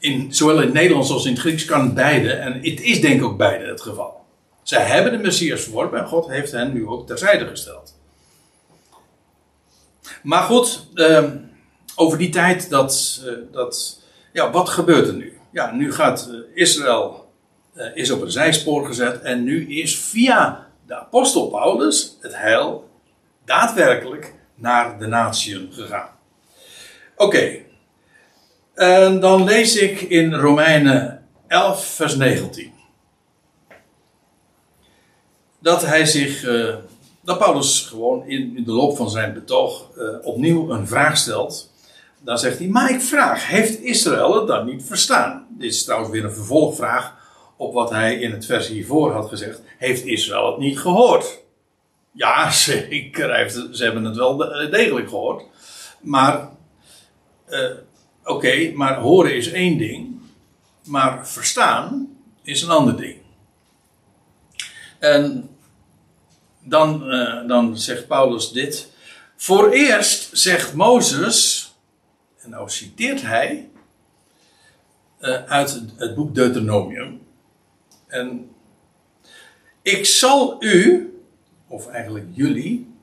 in, zowel in het Nederlands als in het Grieks kan beide. En het is denk ik ook beide het geval. Zij hebben de Messias verworpen en God heeft hen nu ook terzijde gesteld. Maar goed, eh, over die tijd, dat, uh, dat, ja, wat gebeurt er nu? Ja, nu gaat uh, Israël is op een zijspoor gezet en nu is via de apostel Paulus het heil daadwerkelijk naar de natieën gegaan. Oké, dan lees ik in Romeinen 11, vers 19. Dat hij zich, uh, dat Paulus gewoon in, de loop van zijn betoog uh, opnieuw een vraag stelt. Dan zegt hij, maar ik vraag, heeft Israël het dan niet verstaan? Dit is trouwens weer een vervolgvraag op wat hij in het vers hiervoor had gezegd. Heeft Israël het niet gehoord? Ja, *laughs* zeker. Ze hebben het wel degelijk gehoord. Maar, uh, oké, maar horen is één ding. Maar verstaan is een ander ding. En dan, uh, dan zegt Paulus dit. Voor eerst zegt Mozes, en nou citeert hij uh, uit het boek Deuteronomium. En ik zal u, of eigenlijk jullie.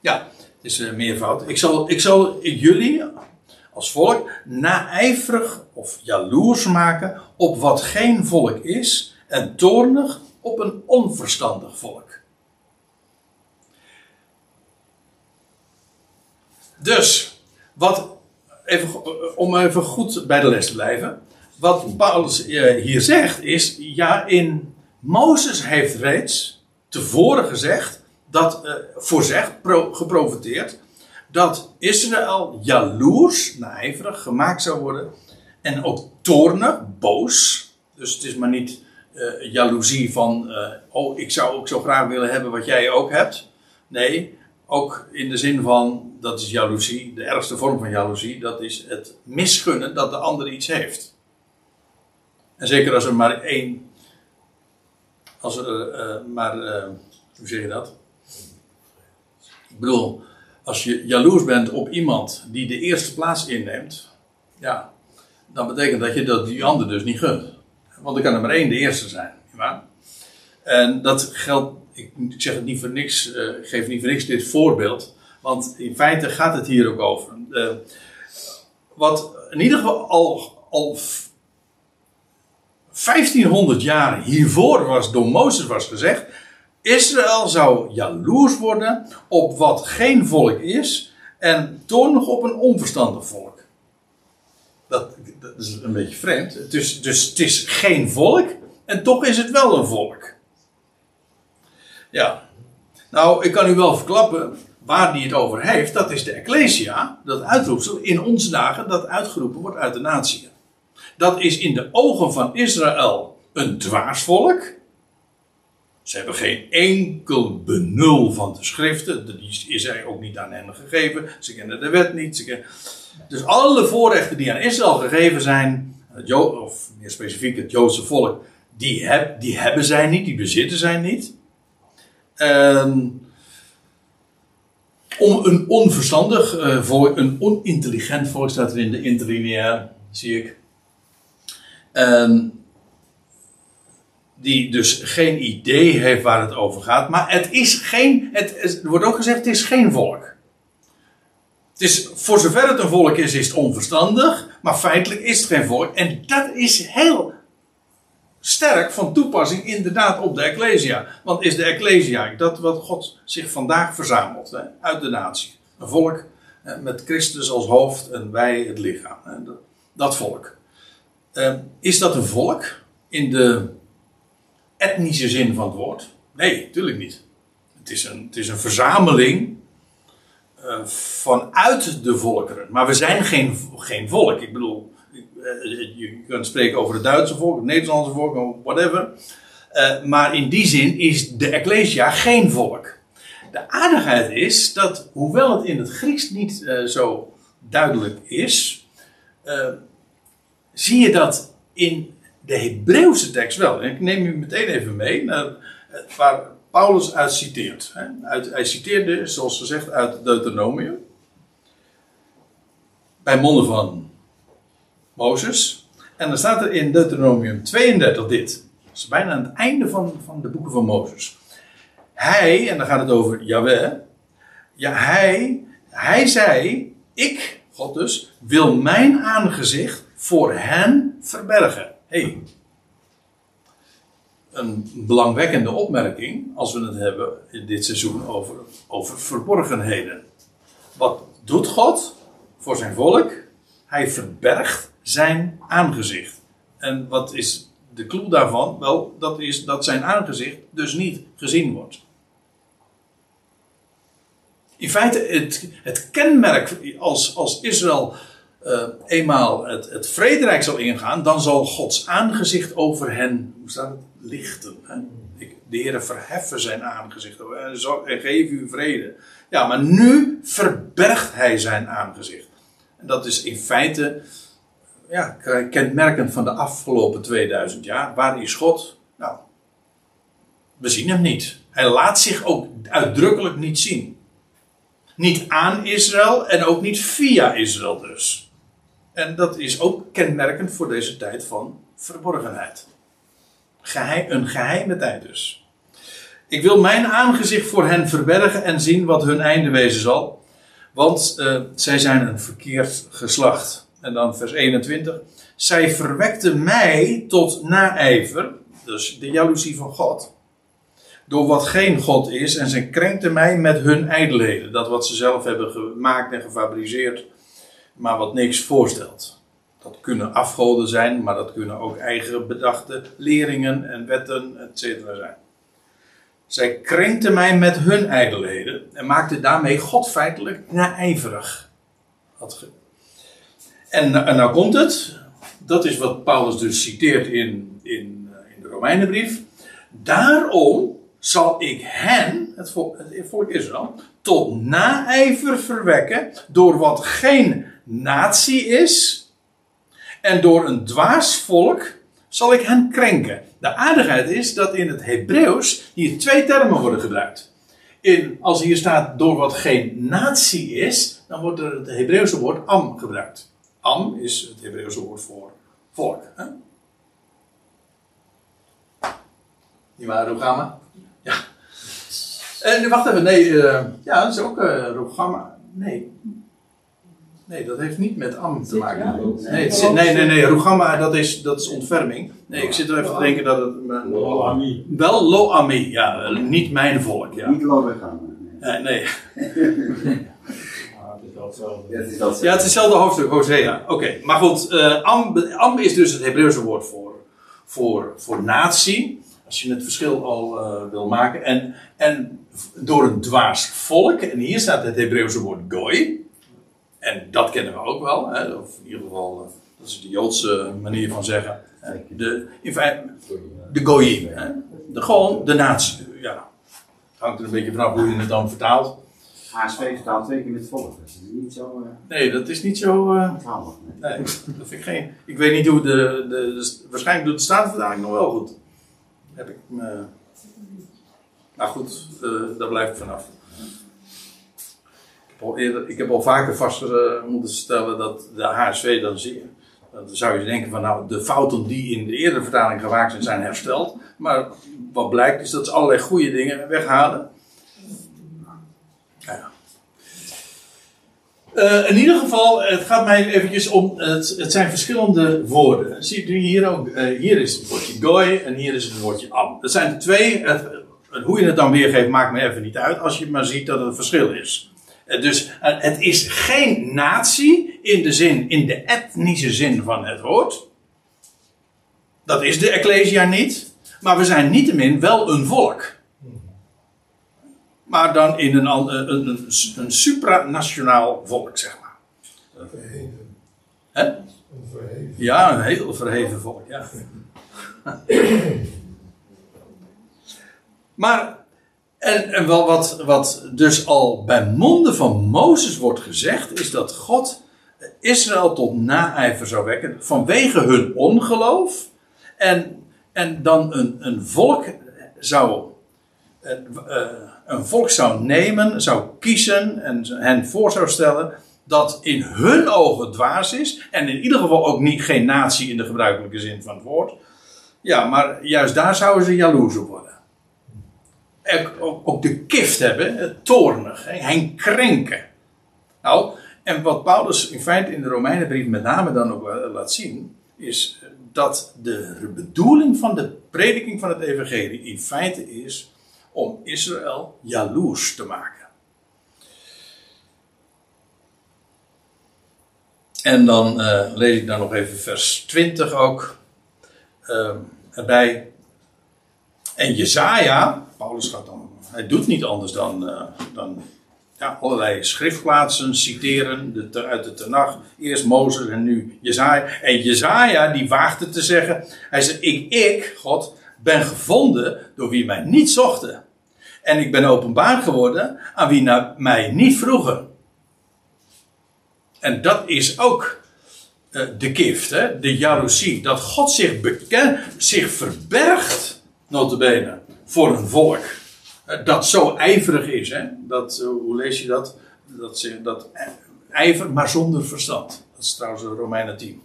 Ja, het is uh, meervoud. Ik zal, ik zal jullie als volk naijverig of jaloers maken op wat geen volk is en toornig op een onverstandig volk. Dus, wat, even, om even goed bij de les te blijven. Wat Paulus eh, hier zegt is, ja, in Mozes heeft reeds tevoren gezegd, dat, uh, voorzegd, pro, geprofiteerd, dat Israël jaloers, naijverig gemaakt zou worden. En ook toornig, boos. Dus het is maar niet uh, jaloezie van, oh, ik zou ook zo graag willen hebben wat jij ook hebt. Nee, ook in de zin van, dat is jaloezie, de ergste vorm van jaloezie, dat is het misgunnen dat de ander iets heeft. En zeker als er maar één, als er uh, maar, hoe zeg je dat? Ik bedoel, als je jaloers bent op iemand die de eerste plaats inneemt, ja, dan betekent dat je dat die ander dus niet gunt. Want er kan er maar één de eerste zijn. Ja? En dat geldt, ik zeg het niet voor niks, ik geef niet voor niks dit voorbeeld, want in feite gaat het hier ook over. Uh, wat in ieder geval al, al 1500 jaar hiervoor was door Mozes was gezegd, Israël zou jaloers worden op wat geen volk is en toornig op een onverstandig volk. Dat, is een beetje vreemd. Dus het is geen volk en toch is het wel een volk. Ja. Nou, ik kan u wel verklappen waar die het over heeft. Dat is de Ecclesia, dat uitroepsel in onze dagen dat uitgeroepen wordt uit de natie. Dat is in de ogen van Israël een dwaasvolk. Ze hebben geen enkel benul van de schriften. Die is hij ook niet aan hen gegeven. Ze kennen de wet niet. Dus alle voorrechten die aan Israël gegeven zijn, of meer specifiek het Joodse volk, die, heb, die hebben zij niet, die bezitten zij niet. Um, om een onverstandig uh, volk, een onintelligent volk staat er in de interlineair, zie ik. Um, die dus geen idee heeft waar het over gaat. Maar het is geen, het, wordt ook gezegd, het is geen volk. Het is, voor zover het een volk is, is het onverstandig. Maar feitelijk is het geen volk. En dat is heel sterk van toepassing inderdaad op de Ecclesia. Want is de Ecclesia dat wat God zich vandaag verzamelt hè, uit de natie. Een volk met Christus als hoofd en wij het lichaam. Hè, dat, volk. Uh, is dat een volk in de etnische zin van het woord. Nee, natuurlijk niet. Het is een, het is een verzameling uh, vanuit de volkeren. Maar we zijn geen, geen volk. Ik bedoel, je kunt spreken over het Duitse volk, het Nederlandse volk, whatever. Uh, maar in die zin is de Ecclesia geen volk. De aardigheid is dat, hoewel het in het Grieks niet zo duidelijk is, zie je dat in de Hebreeuwse tekst wel. En ik neem u meteen even mee naar waar Paulus uit citeert. Uit, hij citeerde, zoals gezegd, uit Deuteronomium. Bij monden van Mozes. En dan staat er in Deuteronomium 32 dit. Dat is bijna aan het einde van, van de boeken van Mozes. Hij, en dan gaat het over Yahweh. Ja, hij, hij zei, ik, God dus, wil mijn aangezicht voor hen verbergen hey, een belangwekkende opmerking als we het hebben in dit seizoen over, over verborgenheden. Wat doet God voor zijn volk? Hij verbergt zijn aangezicht. En wat is de clue daarvan? Wel, dat is dat zijn aangezicht dus niet gezien wordt. In feite, het, het kenmerk als, als Israël uh, eenmaal het, het vrederijk zal ingaan, dan zal Gods aangezicht over hen, hoe staat het? lichten. Hè? Ik, de Heer verheffen zijn aangezicht en, en geef u vrede. Ja, maar nu verbergt hij zijn aangezicht. En dat is in feite ja, kenmerkend van de afgelopen 2000 jaar. Waar is God? Nou, we zien hem niet. Hij laat zich ook uitdrukkelijk niet zien. Niet aan Israël en ook niet via Israël dus. En dat is ook kenmerkend voor deze tijd van verborgenheid. Een geheime tijd dus. Ik wil mijn aangezicht voor hen verbergen en zien wat hun einde wezen zal. Want uh, zij zijn een verkeerd geslacht. En dan vers 21. Zij verwekte mij tot naijver. Dus de jaloezie van God. Door wat geen God is. En zij krenkte mij met hun ijdelheden. Dat wat ze zelf hebben gemaakt en gefabriceerd. Maar wat niks voorstelt. Dat kunnen afgoden zijn. Maar dat kunnen ook eigen bedachte leringen en wetten, et cetera zijn. Zij krenkte mij met hun ijdelheden en maakte daarmee God feitelijk naijverig. En, en nou komt het, dat is wat Paulus dus citeert in, in, eh, in de Romeinenbrief. Daarom zal ik hen, het volk, het volk Israël, tot naijver verwekken door wat geen natie is en door een dwaas volk zal ik hen krenken. De aardigheid is dat in het Hebreeuws hier twee termen worden gebruikt. In, als hier staat door wat geen natie is, dan wordt het Hebreeuwse woord am gebruikt. Am is het Hebreeuwse woord voor volk. Hè? Niet waar, Rogama? Ja. En wacht even, nee, uh, ja, dat is ook uh, Rogama. Nee, Nee, dat heeft niet met am te maken. Nee, zit, nee, nee, nee. Rugama, dat is, dat is ontferming. Nee, ik zit er even te denken dat het. Lo-ami. Wel lo-ami, ja. Niet mijn volk, ja. Niet lo-Rugama. Nee, nee. Ja, het is hetzelfde hoofdstuk, Hosea. Oké, maar goed. Uh, am, am is dus het Hebreeuwse woord voor, voor, voor natie. Als je het verschil al uh, wil maken. En, en door een dwaas volk. En hier staat het Hebreeuwse woord goy. En dat kennen we ook wel, hè? of in ieder geval, eh, dat is de Joodse manier van zeggen. De, in feite, de Goyim, hè? De, gewoon de natie. Ja. Het hangt er een beetje vanaf hoe je het dan vertaalt. HSV vertaalt twee keer met volk. Dat is niet zo. Uh... Nee, dat is niet zo. Uh... nee. nee, dat vind ik geen. Ik weet niet hoe de. de, de waarschijnlijk doet de Statenvertaling nog wel goed. Heb ik me. Nou goed, uh, daar blijf ik vanaf ik heb al vaker vast uh, moeten stellen dat de HSV dan zie Dan zou je denken van nou, de fouten die in de eerdere vertaling gemaakt zijn, zijn hersteld. Maar wat blijkt is dat ze allerlei goede dingen weghalen. Ja. Uh, in ieder geval, het gaat mij eventjes om, het, het zijn verschillende woorden. Zie je hier ook, uh, hier is het woordje goy en hier is het woordje am. Dat zijn de twee, hoe je het dan weergeeft maakt me even niet uit, als je maar ziet dat er een verschil is. Eh, dus eh, het is geen natie in de zin, in de etnische zin van het woord. Dat is de Ecclesia niet. Maar we zijn niettemin wel een volk. Maar dan in een, een, een, een supranationaal volk, zeg maar. Een verheven. Hè? Een verheven. Ja, een heel verheven volk, ja. *clears throat* maar en, en wat, wat dus al bij monden van Mozes wordt gezegd, is dat God Israël tot naijver zou wekken vanwege hun ongeloof. En, en dan een, een volk zou. Een, eh, volk zou nemen, zou kiezen en hen voor zou stellen dat in hun ogen dwaas is. En in ieder geval ook niet, geen natie in de gebruikelijke zin van het woord. Ja, maar juist daar zouden ze jaloers op worden ook de kift hebben, toornig, hen krenken. Nou, en wat Paulus in feite in de Romeinenbrief met name dan ook laat zien, is dat de bedoeling van de prediking van het evangelie in feite is om Israël jaloers te maken. En dan uh, lees ik dan nog even vers 20 ook uh, erbij. En Jezaja, Paulus gaat dan, hij doet niet anders dan, uh, dan ja, allerlei schriftplaatsen citeren de, uit de Tenach. Eerst Mozes en nu Jezaja. En Jezaja die waagde te zeggen, hij zei, ik, ik, God, ben gevonden door wie mij niet zochten. En ik ben openbaar geworden aan wie naar mij niet vroegen. En dat is ook uh, de gift, hè? de jaloezie. Dat God zich zich verbergt, notabene, voor een volk. Uh, dat zo ijverig is. Hè? Dat, uh, hoe lees je dat? Dat, dat ijver, maar zonder verstand. Dat is trouwens Romeinen 10.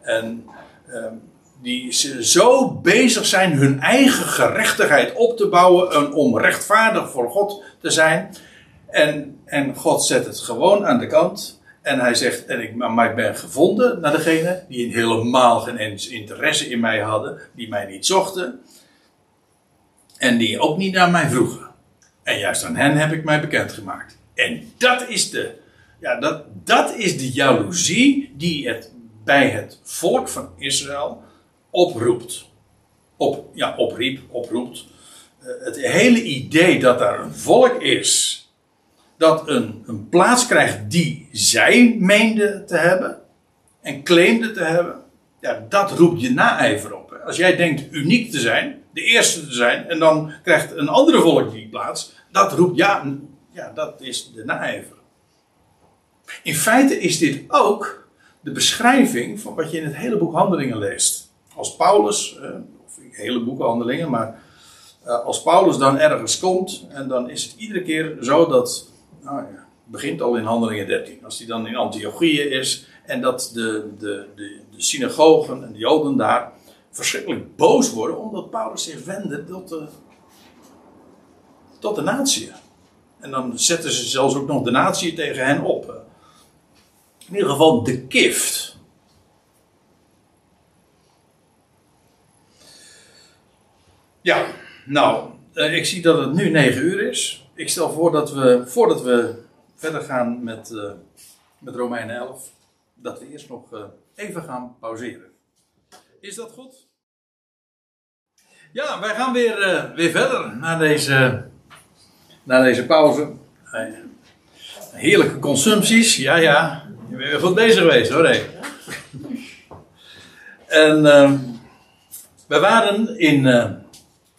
En ehm, die zo bezig zijn hun eigen gerechtigheid op te bouwen en om rechtvaardig voor God te zijn. En, en God zet het gewoon aan de kant. En hij zegt, en ik, maar ik ben gevonden naar degene die helemaal geen interesse in mij hadden, die mij niet zochten. En die ook niet naar mij vroegen. En juist aan hen heb ik mij bekendgemaakt. En dat is de, ja, dat, dat is de jaloezie die het bij het volk van Israël oproept. Op, ja, opriep, oproept. Uh, het hele idee dat er een volk is dat een, een plaats krijgt die zij meende te hebben en claimde te hebben, ja, dat roept je naijver op. Als jij denkt uniek te zijn, de eerste te zijn, en dan krijgt een andere volk die plaats, dat roept ja, ja dat is de naijver. In feite is dit ook de beschrijving van wat je in het hele boek Handelingen leest. Als Paulus, eh, of in hele boeken Handelingen, maar eh, als Paulus dan ergens komt, en dan is het iedere keer zo dat nou ja, begint al in Handelingen 13. Als hij dan in Antiochië is en dat de, de, de, de synagogen en de Joden daar verschrikkelijk boos worden omdat Paulus zich wendde tot de, tot de natie. En dan zetten ze zelfs ook nog de natie tegen hen op. In ieder geval de kift. Ja, nou, eh, ik zie dat het nu 9 uur is ik stel voor dat we, voordat we verder gaan met, uh, met Romeinen 11, dat we eerst nog uh, even gaan pauzeren. Is dat goed? Ja, wij gaan weer, uh, weer verder naar deze, naar deze pauze. Heerlijke consumpties, ja, ja. Je bent weer goed bezig geweest hoor. Hey. En ehm, we waren in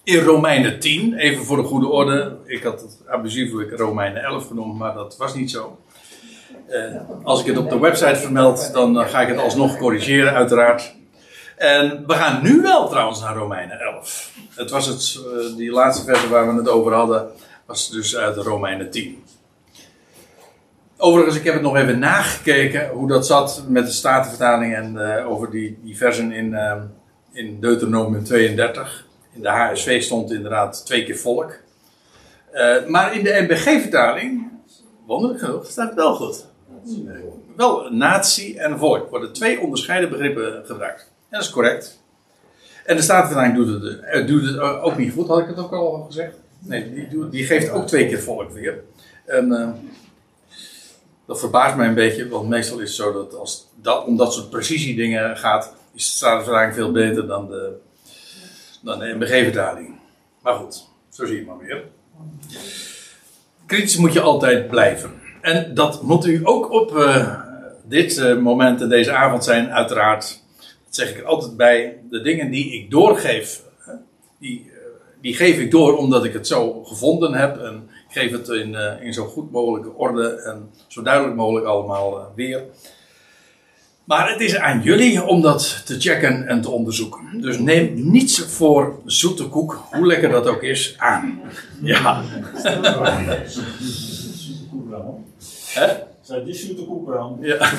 in Romeinen 10, even voor de goede orde. Ik had het abusieflijk Romeinen 11 genoemd, maar dat was niet zo. Uh, als ik het op de website vermeld, dan uh, ga ik het alsnog corrigeren, uiteraard. En we gaan nu wel trouwens naar Romeinen 11. Het was het, uh, die laatste verse waar we het over hadden, was dus uit Romeinen 10. Overigens, ik heb het nog even nagekeken hoe dat zat met de Statenvertaling en over die, die versen in, in Deuteronomium 32. In de HSV stond inderdaad twee keer volk. Uh, maar in de NBG-vertaling, wonderlijk genoeg, staat het wel goed. Wel natie en volk worden twee onderscheiden begrippen gebruikt. Dat is correct. En de Statenvertaling doet het, uh, doet het ook niet goed, had ik het ook al gezegd? Nee, die, die geeft ook twee keer volk weer. En uh, dat verbaast mij een beetje, want meestal is het zo dat als dat om dat soort precisiedingen gaat, is de Statenvertaling veel beter dan de, dan de MBG-vertaling. Maar goed, zo zie je maar weer. Kritisch moet je altijd blijven. En dat moet u ook op dit moment en deze avond zijn, uiteraard. Zeg ik er altijd bij. De dingen die ik doorgeef, die, uh, die geef ik door omdat ik het zo gevonden heb. En ik geef het in, in zo goed mogelijke orde en zo duidelijk mogelijk allemaal weer. Maar het is aan jullie om dat te checken en te onderzoeken. Dus neem niets voor zoete koek, hoe lekker dat ook is, aan. Ja. Hè? Zijn die zoete koek wel? Ja.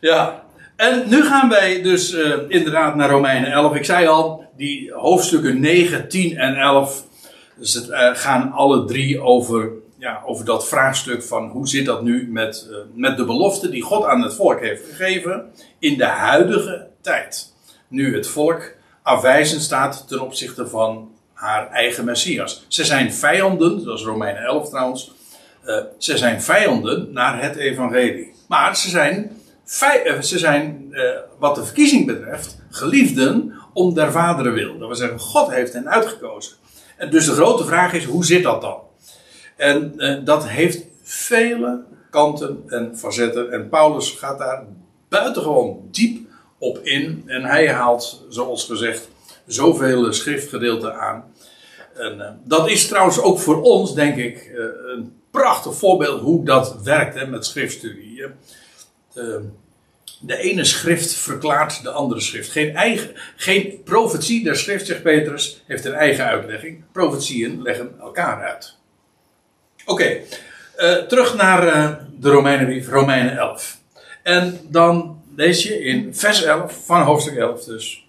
ja. En nu gaan wij dus uh, inderdaad naar Romeinen 11. Ik zei al, die hoofdstukken 9, 10 en 11 dus het, uh, gaan alle drie over ja, over dat vraagstuk van hoe zit dat nu met, uh, met de belofte die God aan het volk heeft gegeven in de huidige tijd. Nu het volk afwijzend staat ten opzichte van haar eigen Messias. Ze zijn vijanden, dat is Romeinen 11 trouwens, ze zijn vijanden naar het evangelie. Maar ze zijn, ze zijn wat de verkiezing betreft, geliefden om der vaderen wil. Dat wil zeggen, God heeft hen uitgekozen. En dus de grote vraag is, hoe zit dat dan? En uh, dat heeft vele kanten en facetten. En Paulus gaat daar buitengewoon diep op in. En hij haalt, zoals gezegd, zoveel schriftgedeelten aan. En, dat is trouwens ook voor ons, denk ik, een prachtig voorbeeld hoe dat werkt hè, met schriftstudie. Uh, de ene schrift verklaart de andere schrift. Geen, eigen, geen profetie der schrift, zegt Petrus, heeft een eigen uitlegging. Profetieën leggen elkaar uit. Oké, okay, terug naar de Romeinenbrief, Romeinen 11. En dan lees je in vers 11 van hoofdstuk 11 dus.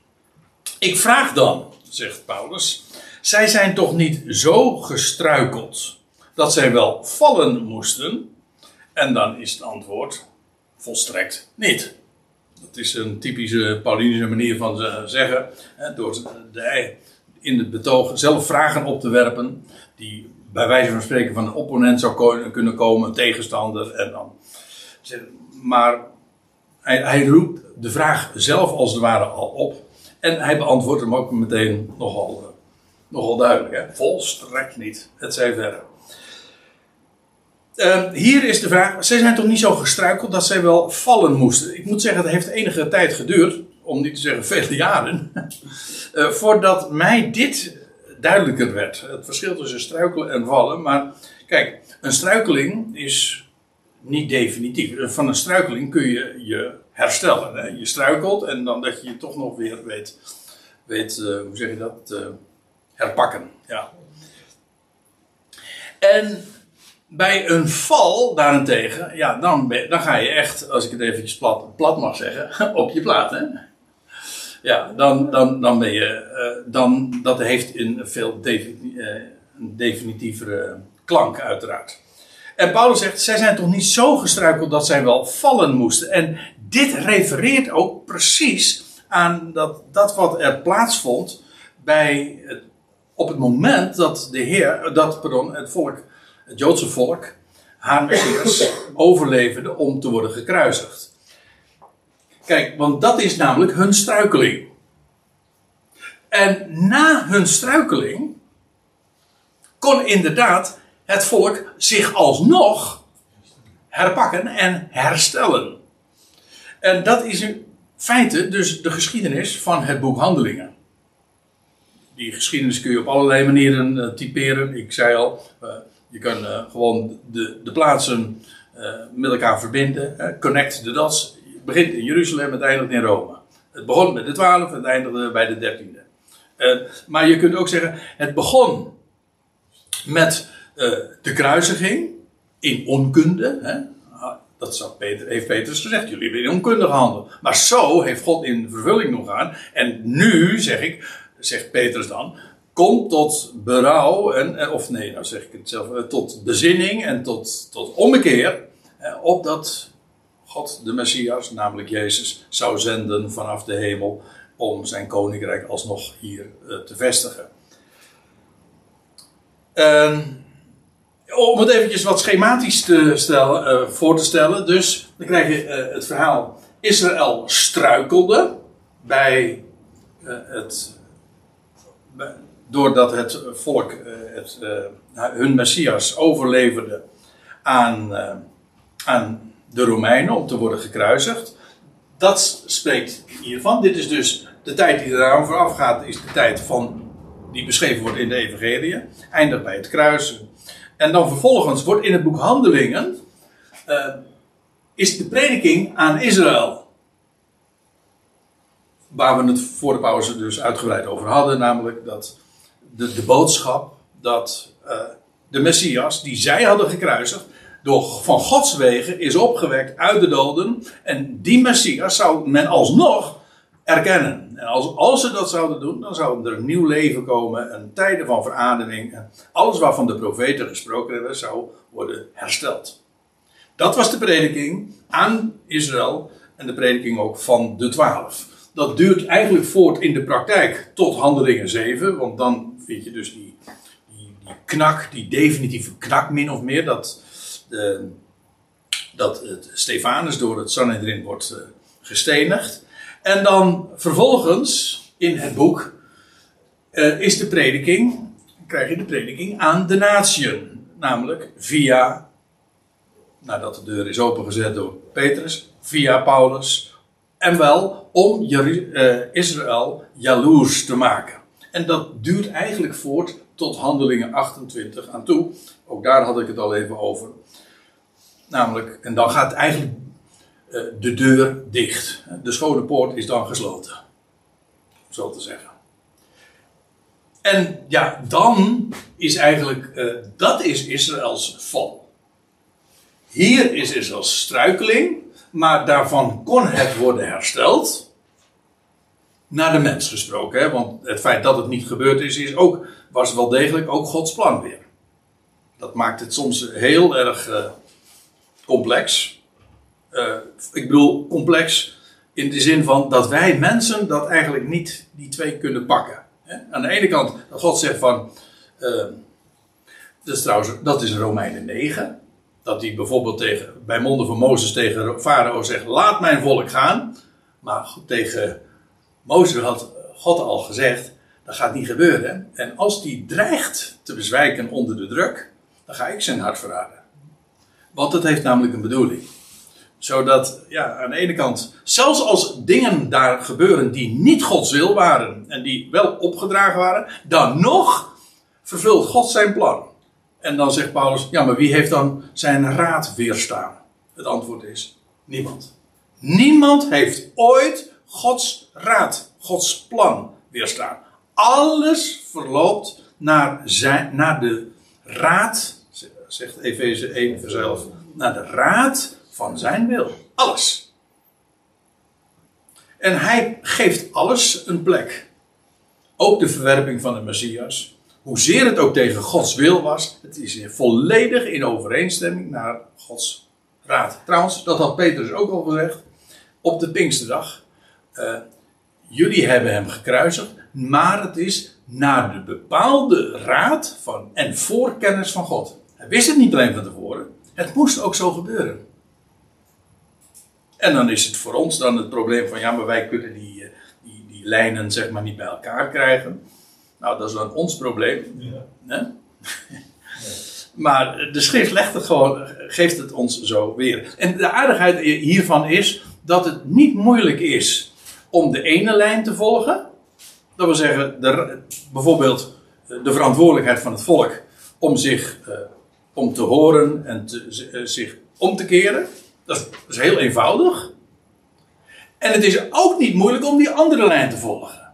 Ik vraag dan, zegt Paulus, zij zijn toch niet zo gestruikeld dat zij wel vallen moesten? En dan is het antwoord volstrekt niet. Dat is een typische Paulinische manier van zeggen. Door de, in het betoog zelf vragen op te werpen. Die bij wijze van spreken van een opponent zou kunnen komen, een tegenstander. En dan. Maar hij, hij roept de vraag zelf als het ware al op. En hij beantwoordt hem ook meteen nogal, nogal duidelijk. Volstrekt niet. Het zij verder. Uh, hier is de vraag: zij zijn toch niet zo gestruikeld dat zij wel vallen moesten? Ik moet zeggen, het heeft enige tijd geduurd, om niet te zeggen vele jaren, uh, *laughs* voordat mij dit duidelijker werd. Het verschil tussen struikelen en vallen. Maar kijk, een struikeling is niet definitief. Van een struikeling kun je je herstellen. Hè? Je struikelt en dan dat je je toch nog weer weet, weet uh, hoe zeg je dat, herpakken. Ja. En bij een val daarentegen, ja, dan, dan ga je echt, als ik het eventjes plat, plat mag zeggen, *laughs* op je plaat. Hè? Ja, dan, dan, dan ben je, uh, dan, dat heeft een veel defini definitievere klank uiteraard. En Paulus zegt, zij zijn toch niet zo gestruikeld dat zij wel vallen moesten. En dit refereert ook precies aan dat, dat wat er plaatsvond bij op het moment dat de Heer, dat, pardon, het volk, het Joodse volk, haar Messias overleverde om te worden gekruisigd. Kijk, want dat is namelijk hun struikeling. En na hun struikeling kon inderdaad het volk zich alsnog herpakken en herstellen. En dat is in feite dus de geschiedenis van het boek Handelingen. Die geschiedenis kun je op allerlei manieren uh, typeren. Ik zei al, uh, je kan uh, gewoon de, de plaatsen met elkaar verbinden. connect the dots. Het begint in Jeruzalem, het eindigt in Rome. Het begon met de twaalf, het eindigde bij de dertiende. maar je kunt ook zeggen, het begon met de kruisiging in onkunde. Hè? Dat zou Peter, heeft Petrus gezegd. Jullie hebben in onkundige handel. Maar zo heeft God in vervulling nog aan. En nu, zeg ik, zegt Petrus dan, kom tot berouw. En, of nee, nou zeg ik het zelf. Eh, tot bezinning en tot, tot ommekeer. Eh, opdat God de Messias, namelijk Jezus, zou zenden vanaf de hemel. Om zijn koninkrijk alsnog hier eh, te vestigen. Uh, om het eventjes wat schematisch te stellen, voor te stellen. Dus dan krijg je het verhaal. Israël struikelde bij het. Doordat het volk het, hun messias overleverde aan, aan de Romeinen om te worden gekruisigd. Dat spreekt hiervan. Dit is dus de tijd die eraan vooraf gaat, is de tijd van, die beschreven wordt in de Evangelie. Eindigt bij het kruis, en dan vervolgens wordt in het boek Handelingen. Is de prediking aan Israël. Waar we het voor de pauze dus uitgebreid over hadden. Namelijk dat de, boodschap dat uh, de Messias, die zij hadden gekruisigd. Door van Gods wegen is opgewekt uit de doden. En die Messias zou men alsnog erkennen. En als, als ze dat zouden doen, dan zou er een nieuw leven komen, een tijden van verademing. En alles waarvan de profeten gesproken hebben, zou worden hersteld. Dat was de prediking aan Israël en de prediking ook van de twaalf. Dat duurt eigenlijk voort in de praktijk tot handelingen 7, want dan vind je dus die, die, die knak, die definitieve knak min of meer, dat, de, dat het Stefanus door het Sanhedrin wordt uh, gestenigd. En dan vervolgens in het boek uh, is de prediking, krijg je de prediking aan de natieën. Namelijk via, nadat de deur is opengezet door Petrus, via Paulus, En wel om eh, Israël jaloers te maken. En dat duurt eigenlijk voort tot handelingen 28 aan toe. Ook daar had ik het al even over. Namelijk, en dan gaat eigenlijk eh, de deur dicht. De schone poort is dan gesloten. Om zo te zeggen. En ja, dan is eigenlijk, eh, dat is Israëls val. Hier is Israëls struikeling, maar daarvan kon het worden hersteld. Naar de mens gesproken, hè? want het feit dat het niet gebeurd is, is ook, was wel degelijk ook Gods plan weer. Dat maakt het soms heel erg eh, complex. Eh, ik bedoel complex in de zin van dat wij mensen dat eigenlijk niet die twee kunnen pakken. Hè? Aan de ene kant, dat God zegt van, eh, dat is trouwens, dat is Romeinen 9. Dat hij bijvoorbeeld tegen, bij monden van Mozes tegen Farao zegt, laat mijn volk gaan. Maar tegen Mozes had God al gezegd, dat gaat niet gebeuren. En als die dreigt te bezwijken onder de druk, dan ga ik zijn hart verraden. Want het heeft namelijk een bedoeling. Zodat, ja, aan de ene kant, zelfs als dingen daar gebeuren die niet Gods wil waren en die wel opgedragen waren, dan nog vervult God zijn plan. En dan zegt Paulus, ja, maar wie heeft dan zijn raad weerstaan? Het antwoord is niemand. Niemand heeft ooit Gods raad, Gods plan weerstaan. Alles verloopt naar, zijn, naar de raad, zegt Efeze 1 vers 11, naar de raad van zijn wil. Alles. En hij geeft alles een plek. Ook de verwerping van de Messias. Hoezeer het ook tegen Gods wil was, het is volledig in overeenstemming naar Gods raad. Trouwens, dat had Petrus ook al gezegd op de Pinksterdag. Uh, jullie hebben hem gekruisigd, maar het is naar de bepaalde raad van, en voorkennis van God. Hij wist het niet alleen van tevoren, het moest ook zo gebeuren. En dan is het voor ons dan het probleem van ja, maar wij kunnen die, die, die lijnen zeg maar niet bij elkaar krijgen. Nou, dat is dan ons probleem. Ja. *laughs* Maar de schrift legt het gewoon, geeft het ons zo weer. En de aardigheid hiervan is dat het niet moeilijk is om de ene lijn te volgen. Dat wil zeggen, de, bijvoorbeeld de verantwoordelijkheid van het volk om zich uh, om te horen en te, uh, zich om te keren. Dat is heel eenvoudig. En het is ook niet moeilijk om die andere lijn te volgen.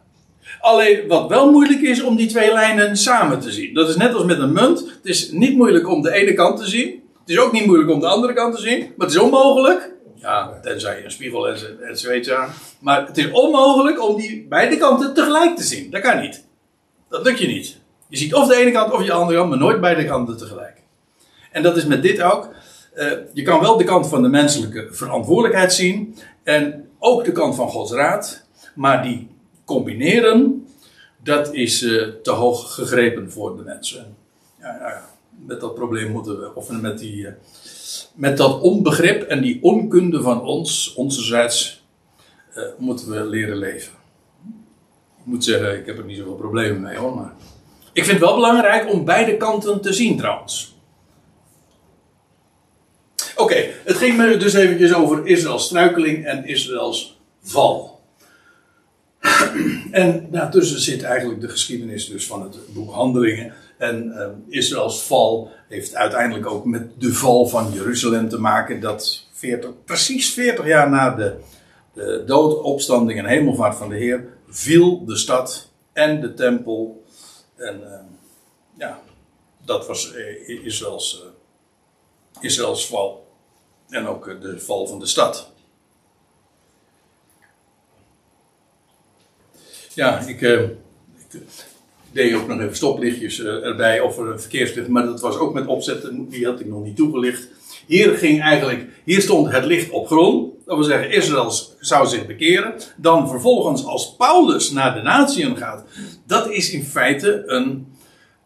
Alleen wat wel moeilijk is om die twee lijnen samen te zien. Dat is net als met een munt. Het is niet moeilijk om de ene kant te zien. Het is ook niet moeilijk om de andere kant te zien. Maar het is onmogelijk. Ja, tenzij een spiegel en aan. Maar het is onmogelijk om die beide kanten tegelijk te zien. Dat kan niet. Dat lukt je niet. Je ziet of de ene kant of de andere kant, maar nooit beide kanten tegelijk. En dat is met dit ook. Uh, je kan wel de kant van de menselijke verantwoordelijkheid zien. En ook de kant van Gods raad. Maar die combineren, dat is uh, te hoog gegrepen voor de mensen. Ja, ja. Met dat probleem moeten we, of met, die, uh, met dat onbegrip en die onkunde van ons, onzerzijds, uh, moeten we leren leven. Ik moet zeggen, ik heb er niet zoveel problemen mee hoor, maar ik vind het wel belangrijk om beide kanten te zien trouwens. Oké, het ging me dus eventjes over Israëls struikeling en Israëls val. *clears throat* En daartussen zit eigenlijk de geschiedenis dus van het boek Handelingen. En uh, Israëls val heeft uiteindelijk ook met de val van Jeruzalem te maken. Dat 40, precies 40 jaar na de, de dood, opstanding en hemelvaart van de Heer viel de stad en de tempel. En uh, ja, dat was uh, Israëls val. En ook de val van de stad. Ja, ik, uh, ik, deed ook nog even stoplichtjes uh, erbij of er een verkeerslicht, maar dat was ook met opzet, die had ik nog niet toegelicht. Hier ging eigenlijk, hier stond het licht op grond. Dat wil zeggen, Israël zou zich bekeren. Dan vervolgens, als Paulus naar de natieën gaat, dat is in feite een,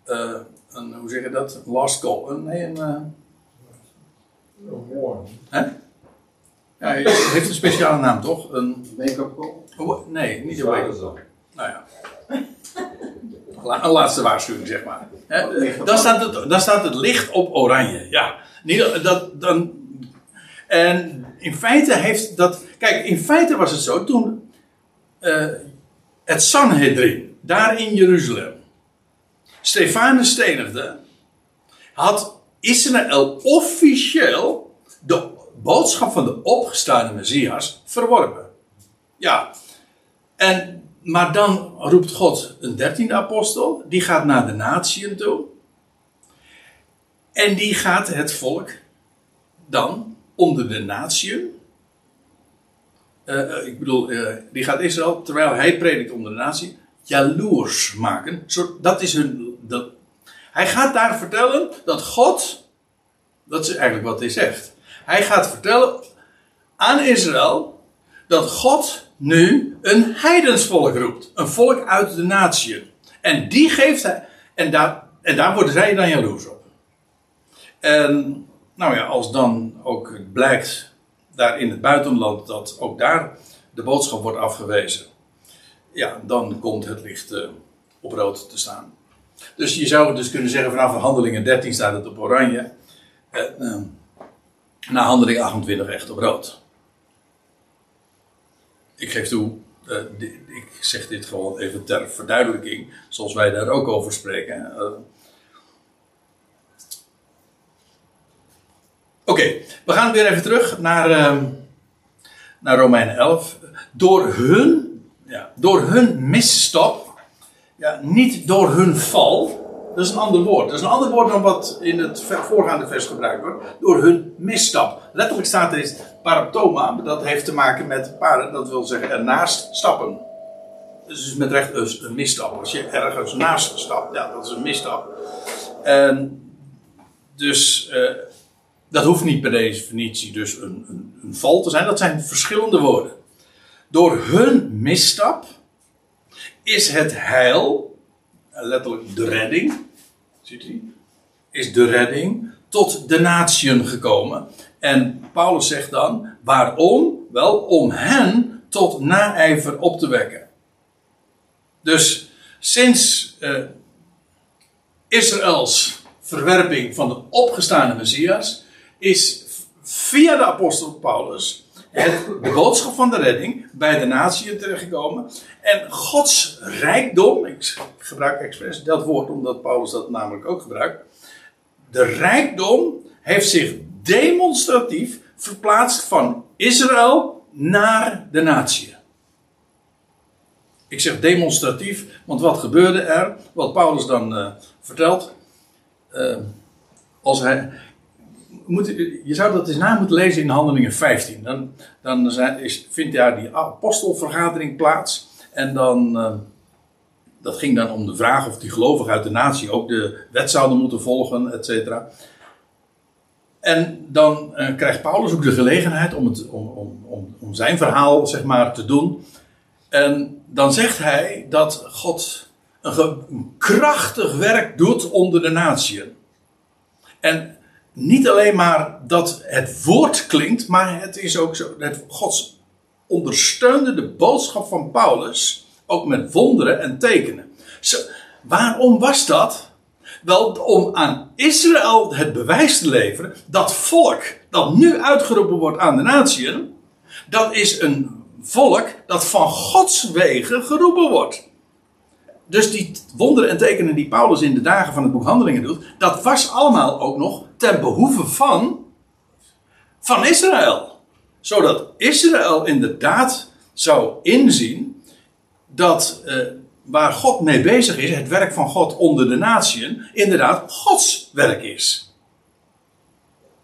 uh, een hoe zeg je dat? Last call. Een, nee, een. Hè? Ja, het heeft een speciale naam toch? Een make-up call? Oh, nee, niet een wake-up call. Nou ja. Een laatste waarschuwing, zeg maar. dan, staat het, dan staat het licht op oranje. Ja. Dat, dan, En in feite heeft dat. Kijk, in feite was het zo toen eh, het Sanhedrin, daar in Jeruzalem, Stefanus stenigde, had Israël officieel de boodschap van de opgestaande Messias verworpen. Ja, en, maar dan roept God een dertiende apostel, die gaat naar de natieën toe. En die gaat het volk dan onder de natieën. Uh, ik bedoel, uh, die gaat Israël, terwijl hij predikt onder de natie, jaloers maken. Dat is hun. Dat, hij gaat daar vertellen dat God. Dat is eigenlijk wat hij zegt. Hij gaat vertellen aan Israël dat God nu een heidensvolk roept. Een volk uit de natie. En die geeft hij. En daar, en daar worden zij dan jaloers op. En nou ja, als dan ook blijkt daar in het buitenland dat ook daar de boodschap wordt afgewezen. Ja, dan komt het licht uh, op rood te staan. Dus je zou dus kunnen zeggen vanaf handelingen 13 staat het op oranje. Uh, na handeling 28 echt op rood. Ik geef toe, uh, ik zeg dit gewoon even ter verduidelijking, zoals wij daar ook over spreken. Uh, Oké, we gaan weer even terug naar, uh, naar Romeinen 11. Door hun, ja, door hun misstap, ja, niet door hun val, dat is een ander woord. Dat is een ander woord dan wat in het voorgaande vers gebruikt wordt. Door hun misstap. Letterlijk staat er paraptoma. Dat heeft te maken met paren. Dat wil zeggen ernaast stappen. Dus met recht een misstap. Als je ergens naast stapt. Ja, dat is een misstap. En dus uh, dat hoeft niet per definitie dus een, een, een val te zijn. Dat zijn verschillende woorden. Door hun misstap is het heil letterlijk de redding, ziet u, is de redding tot de natieën gekomen. En Paulus zegt dan, waarom? Wel, om hen tot naijver op te wekken. Dus sinds uh, Israëls verwerping van de opgestaande Messias is via de apostel Paulus het, boodschap van de redding bij de natieën terechtgekomen. En Gods rijkdom, ik gebruik expres dat woord omdat Paulus dat namelijk ook gebruikt. De rijkdom heeft zich demonstratief verplaatst van Israël naar de natieën. Ik zeg demonstratief, want wat gebeurde er? Wat Paulus dan uh, vertelt. Uh, als hij, moet, je zou dat eens na moeten lezen in Handelingen 15. Dan, dan is, vindt daar die apostelvergadering plaats. En dan, uh, dat ging dan om de vraag of die gelovigen uit de natie ook de wet zouden moeten volgen, et cetera. En dan uh, krijgt Paulus ook de gelegenheid om, het, om, om, om, om zijn verhaal zeg maar, te doen. En dan zegt hij dat God een, krachtig werk doet onder de natie. En niet alleen maar dat het woord klinkt, maar het is ook zo dat Gods ondersteunde de boodschap van Paulus ook met wonderen en tekenen. Waarom was dat? Wel om aan Israël het bewijs te leveren dat volk dat nu uitgeroepen wordt aan de natieën, dat is een volk dat van Gods wegen geroepen wordt. Dus die wonderen en tekenen die Paulus in de dagen van het boek Handelingen doet, dat was allemaal ook nog ten behoeve van, van Israël. Zodat Israël inderdaad zou inzien dat uh, waar God mee bezig is, het werk van God onder de natieën, inderdaad Gods werk is.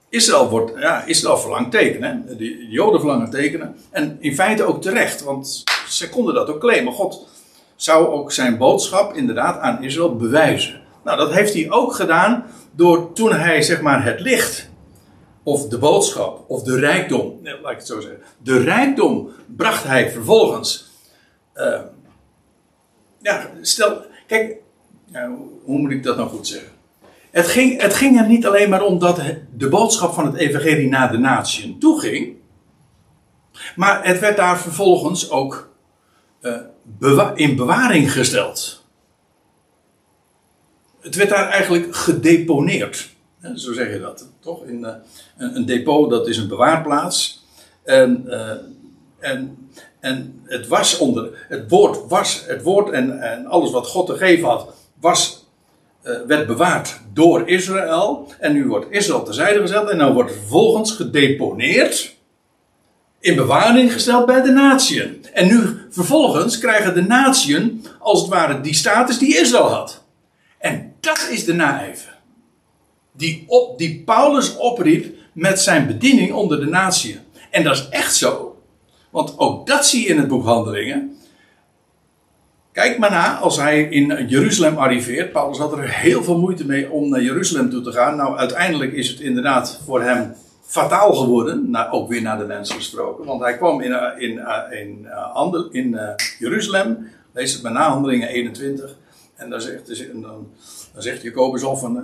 Israël, wordt, ja, Israël verlangt tekenen, de Joden verlangen tekenen. En in feite ook terecht, want ze konden dat ook claimen. God zou ook zijn boodschap inderdaad aan Israël bewijzen. Nou, dat heeft hij ook gedaan door toen hij zeg maar het licht, of de boodschap, of de rijkdom, laat ik het zo zeggen, de rijkdom bracht hij vervolgens. Uh, ja, stel, kijk, hoe moet ik dat nou goed zeggen? Het ging, het ging er niet alleen maar om dat de boodschap van het evangelie naar de natieën toeging. Maar het werd daar vervolgens ook uh, bewa in bewaring gesteld. Het werd daar eigenlijk gedeponeerd. Hè, Zo zeg je dat, toch? In, eh, een, een depot, dat is een bewaarplaats. En, eh, en, en het was onder, het woord was, het woord en, en alles wat God te geven had, was, eh, werd bewaard door Israël. En nu wordt Israël terzijde gezet en dan wordt het vervolgens gedeponeerd, in bewaring gesteld bij de natieën. En nu vervolgens krijgen de natieën als het ware die status die Israël had. En dat is de naijver die, op, die Paulus opriep met zijn bediening onder de natie. En dat is echt zo. Want ook dat zie je in het boek Handelingen. Kijk maar na als hij in Jeruzalem arriveert. Paulus had er heel veel moeite mee om naar Jeruzalem toe te gaan. Nou, uiteindelijk is het inderdaad voor hem fataal geworden. Nou, ook weer naar de mensen gesproken. Want hij kwam in, eh, in, eh, in, eh, in eh, Jeruzalem. Lees het maar na, Handelingen 21. En dan zegt, en dan, dan zegt Jacobus al van...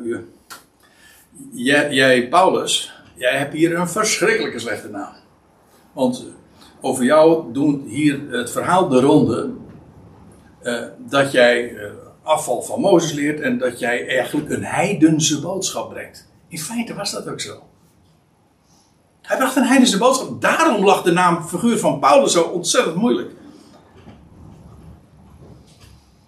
jij, jij, Paulus, jij hebt hier een verschrikkelijke slechte naam. Want over jou doen hier het verhaal de ronde. eh, dat jij eh, afval van Mozes leert en dat jij eigenlijk een heidense boodschap brengt. In feite was dat ook zo. Hij bracht een heidense boodschap. Daarom lag de naam figuur van Paulus zo ontzettend moeilijk.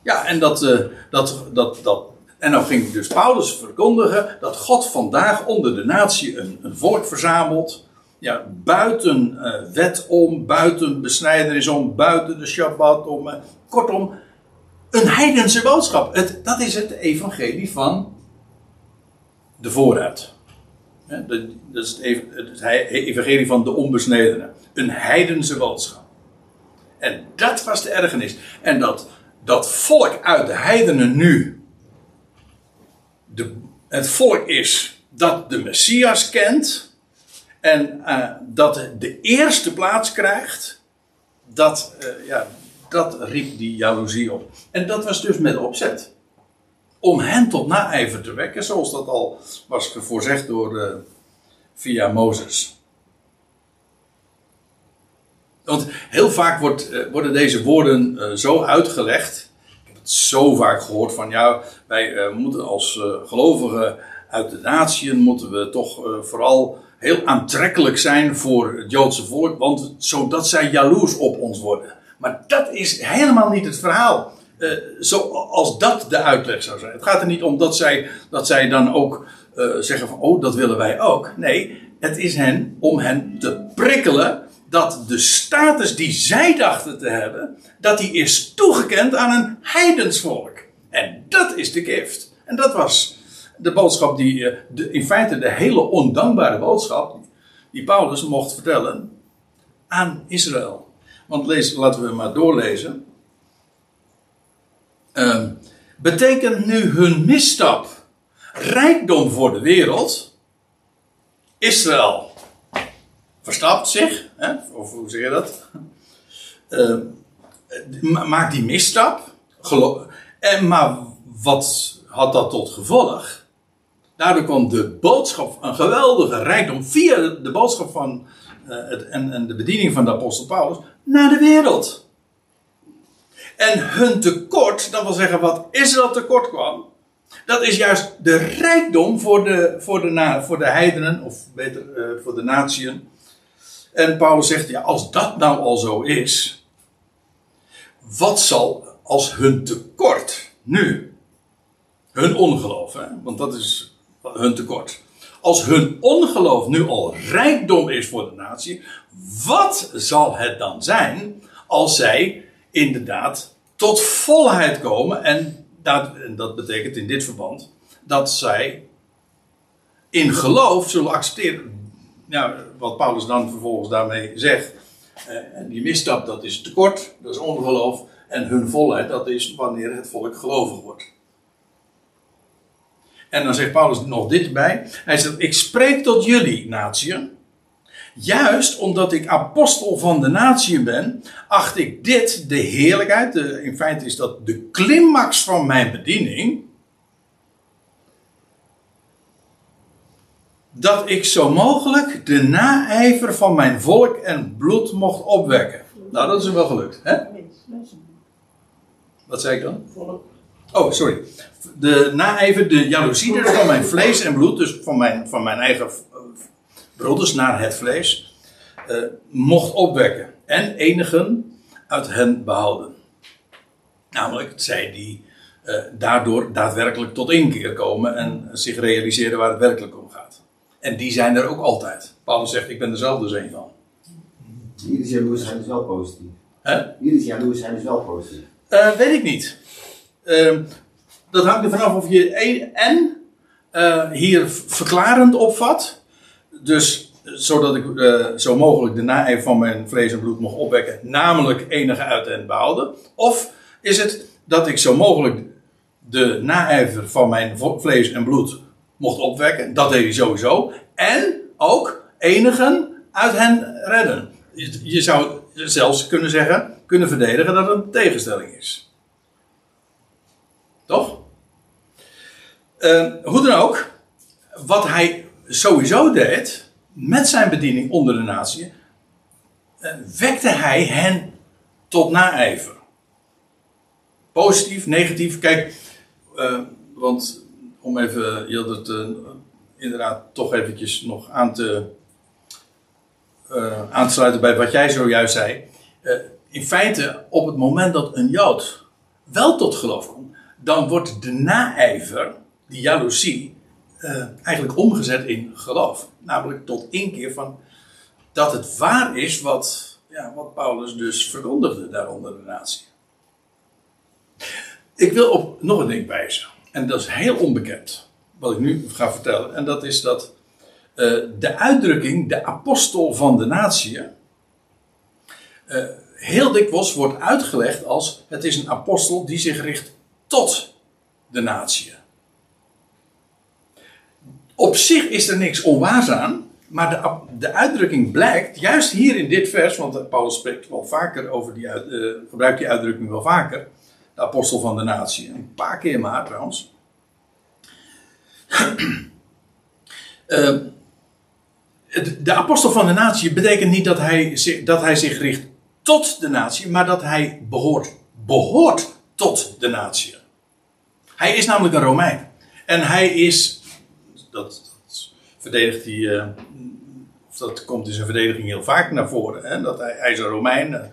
Ja, en dat, eh, dat, dat, dat, en dan ging dus Paulus verkondigen dat God vandaag onder de natie een, een volk verzamelt. Ja, buiten eh, wet om, buiten besnijdenis om, buiten de Shabbat om. eh, kortom, een heidense boodschap. Het, dat is het evangelie van de vooruit. Dat, dat is het, het he- evangelie van de onbesnedenen. Een heidense boodschap. En dat was de ergernis. En dat, dat volk uit de heidenen nu de, het volk is dat de Messias kent en eh, dat de eerste plaats krijgt, dat, eh, ja, dat riep die jaloezie op. En dat was dus met opzet. Om hen tot naijver te wekken, zoals dat al was voorzegd door, eh, via Mozes. Want heel vaak wordt, worden deze woorden zo uitgelegd. Ik heb het zo vaak gehoord van ja, wij moeten als gelovigen uit de natieën moeten we toch vooral heel aantrekkelijk zijn voor het Joodse volk, want zodat zij jaloers op ons worden. Maar dat is helemaal niet het verhaal. Eh, zoals dat de uitleg zou zijn. Het gaat er niet om dat zij, dat zij dan ook eh, zeggen van, oh, dat willen wij ook. Nee, het is hen om hen te prikkelen dat de status die zij dachten te hebben, dat die is toegekend aan een heidensvolk. En dat is de gift. En dat was de boodschap die, eh, in feite de hele ondankbare boodschap, die Paulus mocht vertellen aan Israël. Want lees, laten we maar doorlezen. Ehm, betekent nu hun misstap rijkdom voor de wereld? Israël verstapt zich, hè? of hoe zeg je dat? Ma- maakt die misstap. En, maar wat had dat tot gevolg? Daardoor kwam de boodschap, een geweldige rijkdom, via de, boodschap van eh, het, en, en de bediening van de apostel Paulus, naar de wereld. En hun tekort, dat wil zeggen wat Israël tekort kwam, dat is juist de rijkdom voor de, voor de, voor de heidenen, of beter eh, voor de natieën. En Paulus zegt, ja, als dat nou al zo is, wat zal als hun tekort nu, hun ongeloof, hè, want dat is hun tekort. Als hun ongeloof nu al rijkdom is voor de natie, wat zal het dan zijn als zij inderdaad tot volheid komen? En dat, en dat betekent in dit verband dat zij in geloof zullen accepteren. Ja, wat Paulus dan vervolgens daarmee zegt. eh, en die misstap, dat is tekort, dat is ongeloof. En hun volheid, dat is wanneer het volk gelovig wordt. En dan zegt Paulus nog dit bij. Hij zegt, ik spreek tot jullie, natieën. Juist omdat ik apostel van de natieën ben, acht ik dit de heerlijkheid. De, in feite is dat de climax van mijn bediening. Dat ik zo mogelijk de naijver van mijn volk en bloed mocht opwekken. Nou, dat is hem wel gelukt. Hè? Wat zei ik dan? Volk. Oh, sorry. De naijver, de jaloezie dus van mijn vlees en bloed, dus van mijn, van mijn eigen eh, broeders naar het vlees, eh, mocht opwekken. En enigen uit hen behouden. Namelijk zij die eh, daardoor daadwerkelijk tot inkeer komen en zich realiseren waar het werkelijk om gaat. En die zijn er ook altijd. Paulus zegt, ik ben er zelf dus een van. Hier is jaloers zijn dus wel positief. Hè? Hier is jaloers zijn dus wel positief. Weet ik niet. Ehm, dat hangt er vanaf of je en eh, hier verklarend opvat. Dus eh, zodat ik eh, zo mogelijk de naijver van mijn vlees en bloed mocht opwekken, namelijk enige uit en behouden. Of is het dat ik zo mogelijk de naijver van mijn vlees en bloed mocht opwekken. Dat deed hij sowieso. En ook enigen uit hen redden. Je, je zou zelfs kunnen zeggen, kunnen verdedigen dat het een tegenstelling is. Toch? Eh, hoe dan ook, wat hij sowieso deed met zijn bediening onder de natie, eh, wekte hij hen tot naijver. Positief, negatief. Kijk, eh, want om even, je had het eh, inderdaad toch eventjes nog aan te, aan te sluiten bij wat jij zojuist zei. In feite, op het moment dat een Jood wel tot geloof komt, dan wordt de naijver, die jaloezie, eh, eigenlijk omgezet in geloof. Namelijk tot inkeer van dat het waar is wat, ja, wat Paulus dus verkondigde daaronder de natie. Ik wil op nog een ding wijzen. En dat is heel onbekend. Wat ik nu ga vertellen. En dat is dat eh, de uitdrukking de apostel van de natie. eh, heel dikwijls wordt uitgelegd als het is een apostel die zich richt tot de natie. Op zich is er niks onwaars aan. Maar de, de uitdrukking blijkt, juist hier in dit vers, want Paulus spreekt wel vaker over die, eh, gebruikt die uitdrukking wel vaker. De apostel van de natie. Een paar keer maar trouwens. *clears throat* Eh, de apostel van de natie betekent niet dat hij, dat hij zich richt tot de natie, maar dat hij behoort, behoort tot de natie. Hij is namelijk een Romein. En hij is, dat, dat verdedigt hij, eh, dat komt in zijn verdediging heel vaak naar voren, hè, dat hij, hij is een Romein.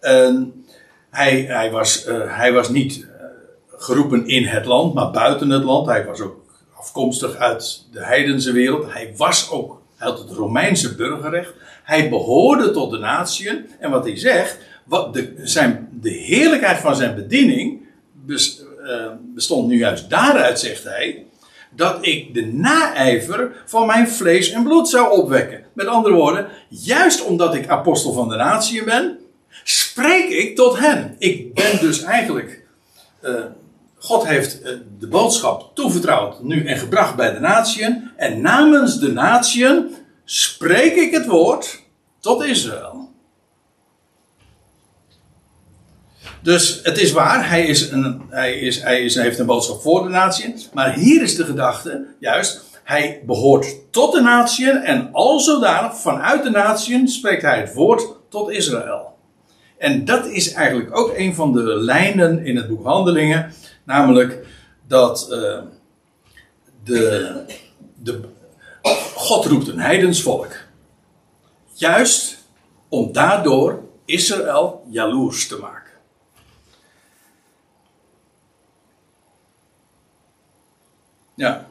en hij, hij, was, eh, hij was niet eh, geroepen in het land, maar buiten het land. Hij was ook afkomstig uit de heidense wereld. Hij was ook, hij had het Romeinse burgerrecht. Hij behoorde tot de natieën. En wat hij zegt, wat de, zijn, de heerlijkheid van zijn bediening eh, bestond nu juist daaruit, zegt hij, dat ik de naijver van mijn vlees en bloed zou opwekken. Met andere woorden, juist omdat ik apostel van de natieën ben, spreek ik tot hen. Ik ben dus eigenlijk. eh, God heeft eh, de boodschap toevertrouwd nu en gebracht bij de natieën. En namens de natieën spreek ik het woord tot Israël. Dus het is waar, hij, is een, hij, is, hij is, heeft een boodschap voor de natieën. Maar hier is de gedachte, juist, hij behoort tot de natieën. En al zodanig, vanuit de natieën, spreekt hij het woord tot Israël. En dat is eigenlijk ook een van de lijnen in het boek Handelingen. Namelijk dat eh, de, de, God roept een heidens volk. Juist om daardoor Israël jaloers te maken. Ja.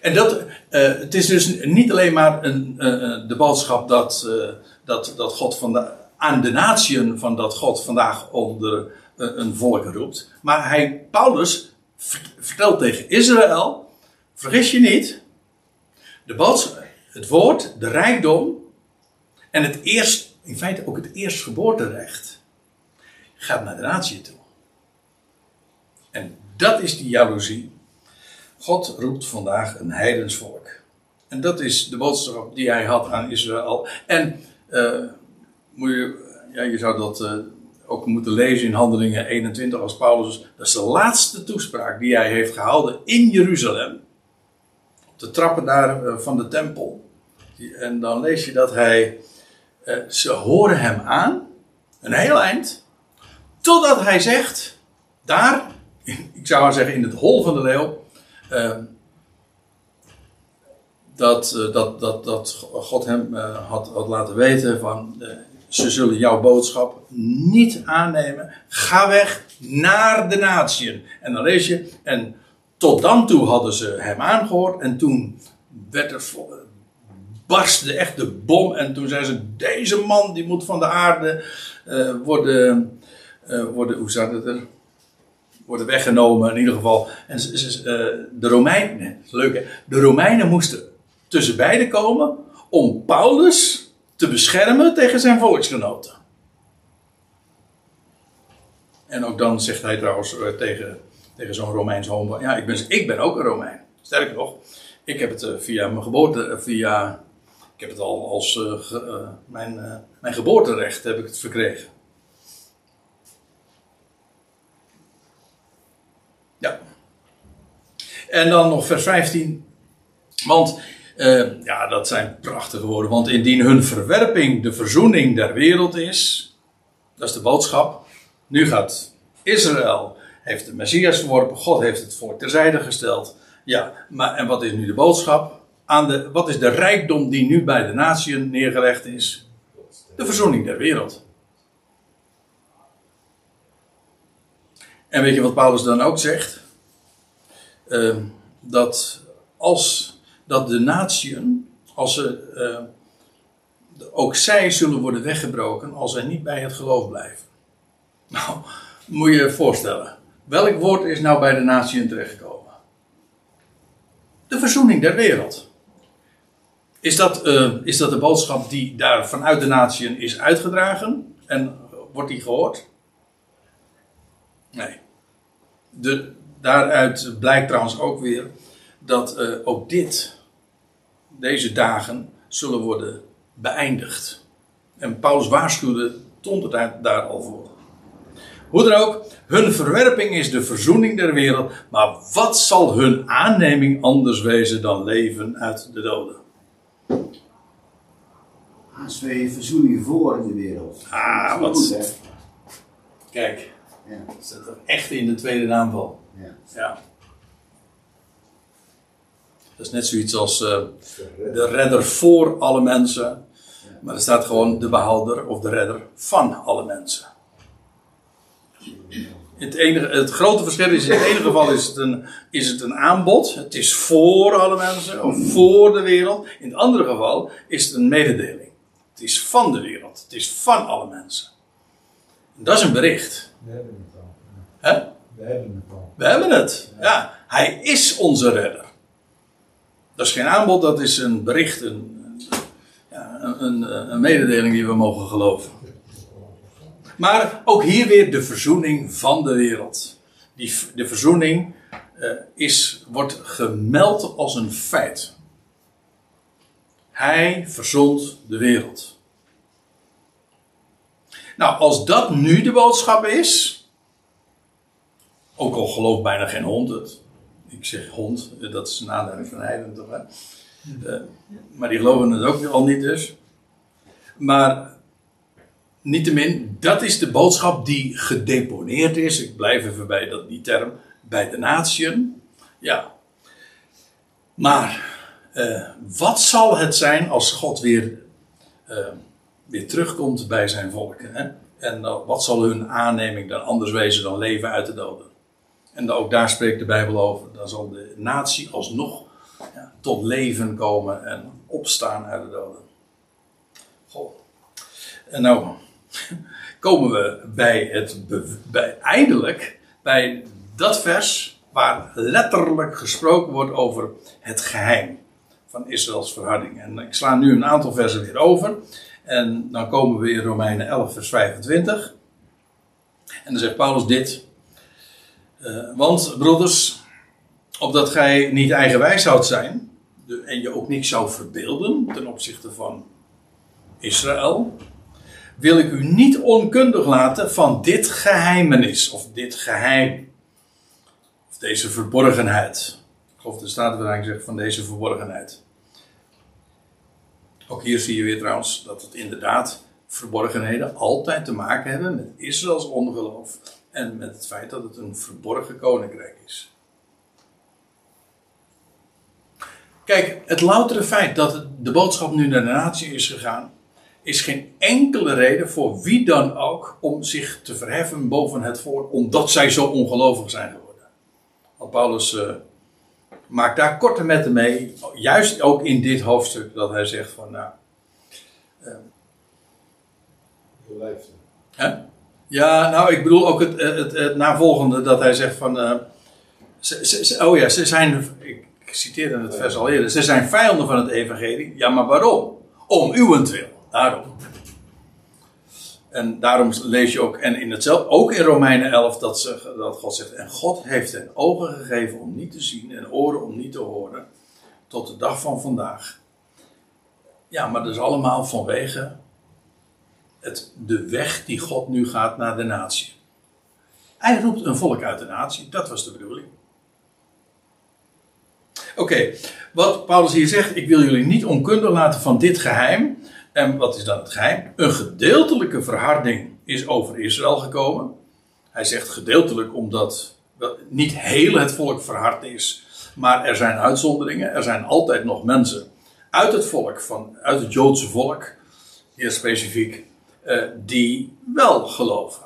En dat, eh, het is dus niet alleen maar een, eh, eh, de boodschap dat, dat, dat God van aan de natieën van dat God vandaag onder een volk roept. Maar hij, Paulus ver- vertelt tegen Israël, vergis je niet, de boodschap, het woord, de rijkdom en het eerst, in feite ook het eerstgeboorterecht gaat naar de natie toe. En dat is die jaloezie. God roept vandaag een heidens volk. En dat is de boodschap die hij had aan Israël. En eh, moet je, ja, je zou dat eh, ook moeten lezen in Handelingen 21 als Paulus. Dat is de laatste toespraak die hij heeft gehouden in Jeruzalem. Op de trappen daar eh, van de tempel. En dan lees je dat hij. ze horen hem aan. Een heel eind. Totdat hij zegt, daar, ik zou maar zeggen in het hol van de leeuw, uh, dat, uh, dat, dat, dat God hem uh, had, had laten weten van, uh, ze zullen jouw boodschap niet aannemen. Ga weg naar de natieën. En dan lees je, en tot dan toe hadden ze hem aangehoord en toen werd er barstte echt de bom. En toen zei ze: Deze man die moet van de aarde worden, worden. Hoe staat het er? Worden weggenomen in ieder geval. En uh, de Romeinen, leuk hè? De Romeinen moesten tussen beiden komen om Paulus te beschermen tegen zijn volksgenoten. En ook dan zegt hij trouwens tegen, tegen zo'n Romeins homo: Ja, ik ben, ik ben ook een Romein. Sterker nog, ik heb het via mijn geboorte, via ik heb het al als mijn, mijn geboorterecht heb ik het verkregen. Ja. En dan nog vers 15. Want, ja, dat zijn prachtige woorden. Want indien hun verwerping de verzoening der wereld is. Dat is de boodschap. Nu gaat Israël, heeft de Messias verworpen. God heeft het voor terzijde gesteld. Ja, maar en wat is nu de boodschap? aan de, wat is de rijkdom die nu bij de natieën neergelegd is? De verzoening der wereld. En weet je wat Paulus dan ook zegt? Uh, dat als dat de natieën, als ze, uh, ook zij zullen worden weggebroken als zij niet bij het geloof blijven. Nou, moet je je voorstellen. Welk woord is nou bij de natieën terechtgekomen? De verzoening der wereld. Is dat, uh, is dat de boodschap die daar vanuit de natieën is uitgedragen? En wordt die gehoord? Nee. De, daaruit blijkt trouwens ook weer dat uh, ook dit, deze dagen, zullen worden beëindigd. En Paulus waarschuwde stond het daar al voor. Hoe dan ook, hun verwerping is de verzoening der wereld, maar wat zal hun aanneming anders wezen dan leven uit de doden? Als we verzoening voor in de wereld. Ah, wat. Goed, Kijk, ja. zit er echt in de tweede naamval. Ja. ja. Dat is net zoiets als uh, de redder voor alle mensen. Maar er staat gewoon de behouder of de redder van alle mensen. Het, enige, het grote verschil is, in het ene geval is het, een, is het een aanbod. Het is voor alle mensen, of voor de wereld. In het andere geval is het een mededeling. Het is van de wereld. Het is van alle mensen. En dat is een bericht. We hebben het al. Hè? We hebben het al. We hebben het. Ja, hij is onze redder. Dat is geen aanbod, dat is een bericht, een, ja, een, een, een mededeling die we mogen geloven. Maar ook hier weer de verzoening van de wereld. Die, de verzoening uh, is, wordt gemeld als een feit. Hij verzond de wereld. Nou, als dat nu de boodschap is. Ook al gelooft bijna geen hond het. Ik zeg hond, dat is een aanduiding van heiden toch? Hè? Uh, maar die geloven het ook al niet dus. Maar niettemin, dat is de boodschap die gedeponeerd is. Ik blijf even bij dat, die term. Bij de natieën. Ja. Maar uh, wat zal het zijn als God weer, uh, weer terugkomt bij zijn volken? Hè? En wat zal hun aanneming dan anders wezen dan leven uit de doden? En ook daar spreekt de Bijbel over. Dan zal de natie alsnog ja, tot leven komen en opstaan uit de doden. Goh. En nou *laughs* komen we bij het, bij, eindelijk bij dat vers waar letterlijk gesproken wordt over het geheim van Israëls verharding. En ik sla nu een aantal versen weer over. En dan komen we in Romeinen 11, vers 25. En dan zegt Paulus dit. Uh, want, broeders, opdat gij niet eigenwijs zou zijn. En je ook niks zou verbeelden ten opzichte van Israël. Wil ik u niet onkundig laten van dit geheimenis. Of dit geheim. Of deze verborgenheid. Ik geloof de Statenvertaling zegt van deze verborgenheid. Ook hier zie je weer trouwens dat het inderdaad verborgenheden altijd te maken hebben met Israëls ongeloof en met het feit dat het een verborgen koninkrijk is. Kijk, het loutere feit dat de boodschap nu naar de natie is gegaan, is geen enkele reden voor wie dan ook om zich te verheffen boven het volk, omdat zij zo ongelovig zijn geworden. Want Paulus uh, maakt daar korte metten mee, juist ook in dit hoofdstuk, dat hij zegt van, nou. Uh, hè? Ja, nou, ik bedoel ook het, het, het, navolgende dat hij zegt van. Uh, ze, ze, oh ja, ze zijn. Ik, ik citeerde het vers al eerder. Ze zijn vijanden van het Evangelie. Ja, maar waarom? Om uwentwil. Daarom. En daarom lees je ook, en in hetzelfde, ook in Romeinen 11, dat, ze, dat God zegt: En God heeft hen ogen gegeven om niet te zien en oren om niet te horen. Tot de dag van vandaag. Ja, maar dat is allemaal vanwege het, de weg die God nu gaat naar de natie. Hij roept een volk uit de natie, dat was de bedoeling. Oké, wat Paulus hier zegt, ik wil jullie niet onkundig laten van dit geheim. En wat is dan het geheim? Een gedeeltelijke verharding is over Israël gekomen. Hij zegt gedeeltelijk omdat niet heel het volk verhard is, maar er zijn uitzonderingen. Er zijn altijd nog mensen uit het volk, van, uit het Joodse volk, hier specifiek, uh, die wel geloven.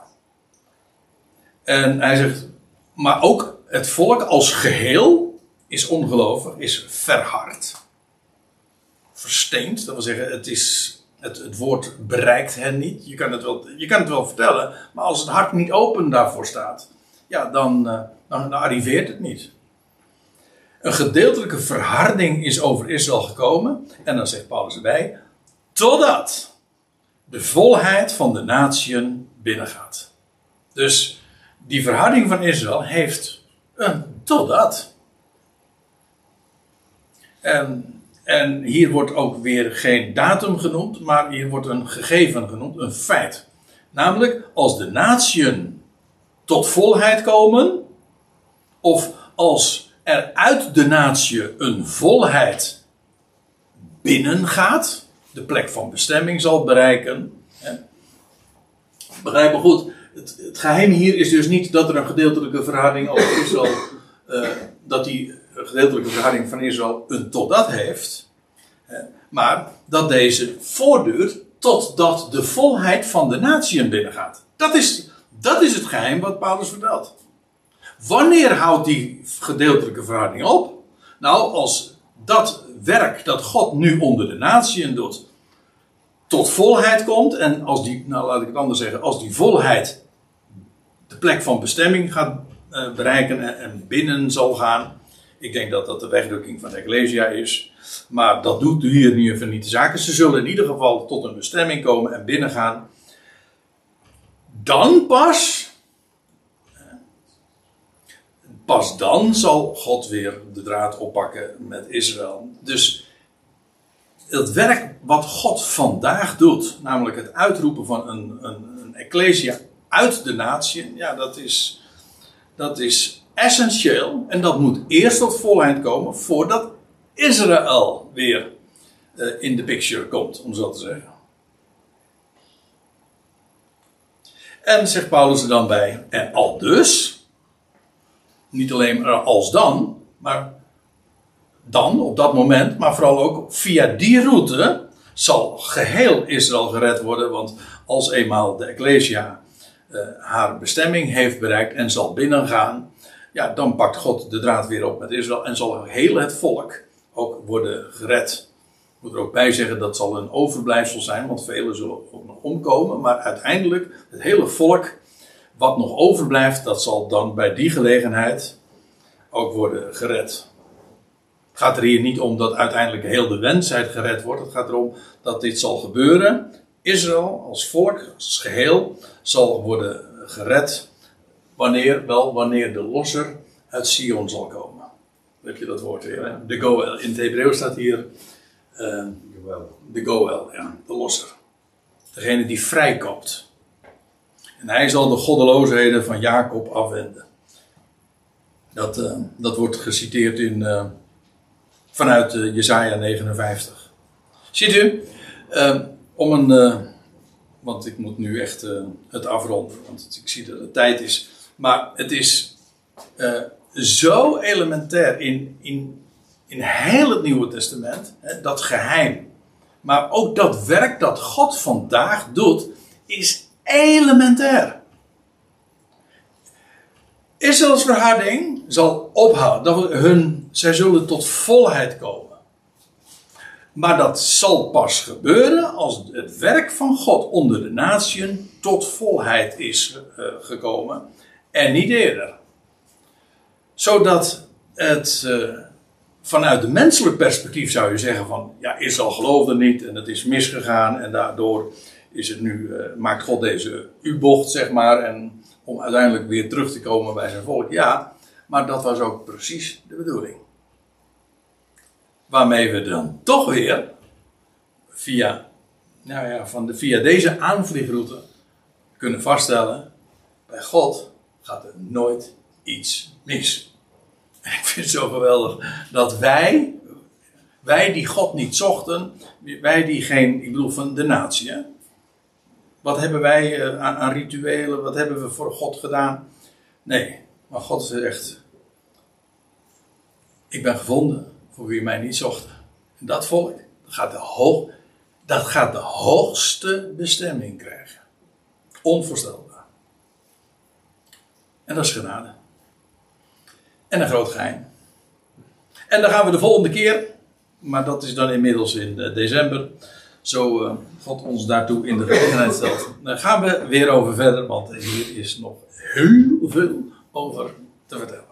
En hij zegt, maar ook het volk als geheel is ongelovig, is verhard. Versteend, dat wil zeggen, het, is, het, woord bereikt hen niet. Je kan het, wel, je kan het wel vertellen, maar als het hart niet open daarvoor staat, ja, dan, uh, dan, dan arriveert het niet. Een gedeeltelijke verharding is over Israël gekomen. En dan zegt Paulus erbij: totdat de volheid van de natieën binnengaat. Dus die verharding van Israël heeft een totdat. En, en hier wordt ook weer geen datum genoemd, maar hier wordt een gegeven genoemd, een feit. Namelijk, als de natieën tot volheid komen, of als er uit de natie een volheid binnengaat, de plek van bestemming zal bereiken. Begrijp me goed. Het, geheim hier is dus niet dat er een gedeeltelijke verhouding over Israël, uh, dat die gedeeltelijke verhouding van Israël een totdat heeft. maar dat deze voortduurt totdat de volheid van de natieën binnengaat. Dat is, dat is het geheim wat Paulus vertelt. Wanneer houdt die gedeeltelijke verhouding op? Nou, als dat werk dat God nu onder de natieën doet, tot volheid komt. En als die, nou laat ik het anders zeggen, als die volheid de plek van bestemming gaat uh, bereiken en, en, binnen zal gaan. Ik denk dat dat de wegdrukking van de Ecclesia is. Maar dat doet hier ieder geval niet de zaken. Ze zullen in ieder geval tot een bestemming komen en binnengaan. Dan pas. Pas dan zal God weer de draad oppakken met Israël. Dus het werk wat God vandaag doet, namelijk het uitroepen van een, een, een ecclesia uit de natie, ja, dat is, dat is essentieel. En dat moet eerst tot volheid komen voordat Israël weer uh, in de picture komt, om zo te zeggen. En zegt Paulus er dan bij, en al dus, niet alleen als dan, maar dan, op dat moment, maar vooral ook via die route, zal geheel Israël gered worden. Want als eenmaal de Ecclesia uh, haar bestemming heeft bereikt en zal binnengaan, ja, dan pakt God de draad weer op met Israël en zal heel het volk ook worden gered. Ik moet er ook bij zeggen dat zal een overblijfsel zijn, want velen zullen ook nog omkomen. Maar uiteindelijk, het hele volk wat nog overblijft, dat zal dan bij die gelegenheid ook worden gered gaat er hier niet om dat uiteindelijk heel de wensheid gered wordt. Het gaat erom dat dit zal gebeuren. Israël als volk, als geheel, zal worden gered. Wanneer? Wel, wanneer de losser uit Sion zal komen. Heb je dat woord weer? De Goel. In het Hebreeuws staat hier. Uh, de Goel, ja. De losser. Degene die vrijkoopt. En hij zal de goddeloosheden van Jacob afwenden. Dat, uh, dat wordt geciteerd in. Uh, vanuit Jesaja 59. Ziet u, om een, want ik moet nu echt eh, het afronden, want ik zie dat het tijd is. Maar het is eh, zo elementair in, in, in heel het Nieuwe Testament, hè, dat geheim. Maar ook dat werk dat God vandaag doet, is elementair. Israëls verharding zal ophouden. Dat hun, zij zullen tot volheid komen. Maar dat zal pas gebeuren als het werk van God onder de natieën tot volheid is uh, gekomen. En niet eerder. Zodat het uh, vanuit de menselijk perspectief zou je zeggen van ja, Israël geloofde niet en het is misgegaan en daardoor is het nu, uh, maakt God deze U-bocht zeg maar en om uiteindelijk weer terug te komen bij zijn volk. Ja, maar dat was ook precies de bedoeling. Waarmee we dan toch weer via, nou ja, van de, via deze aanvliegroute kunnen vaststellen: bij God gaat er nooit iets mis. Ik vind het zo geweldig dat wij, wij die God niet zochten, wij die geen, ik bedoel van de natie? Wat hebben wij eh, aan, aan, rituelen? Wat hebben we voor God gedaan? Nee, maar God zegt: Ik ben gevonden voor wie mij niet zocht. En dat volk, dat gaat de, hoog, dat gaat de hoogste bestemming krijgen. Onvoorstelbaar. En dat is genade. En een groot geheim. En dan gaan we de volgende keer, maar dat is dan inmiddels in eh, december zo uh, God ons daartoe in de gelegenheid stelt. Daar gaan we weer over verder, want hier is nog heel veel over te vertellen.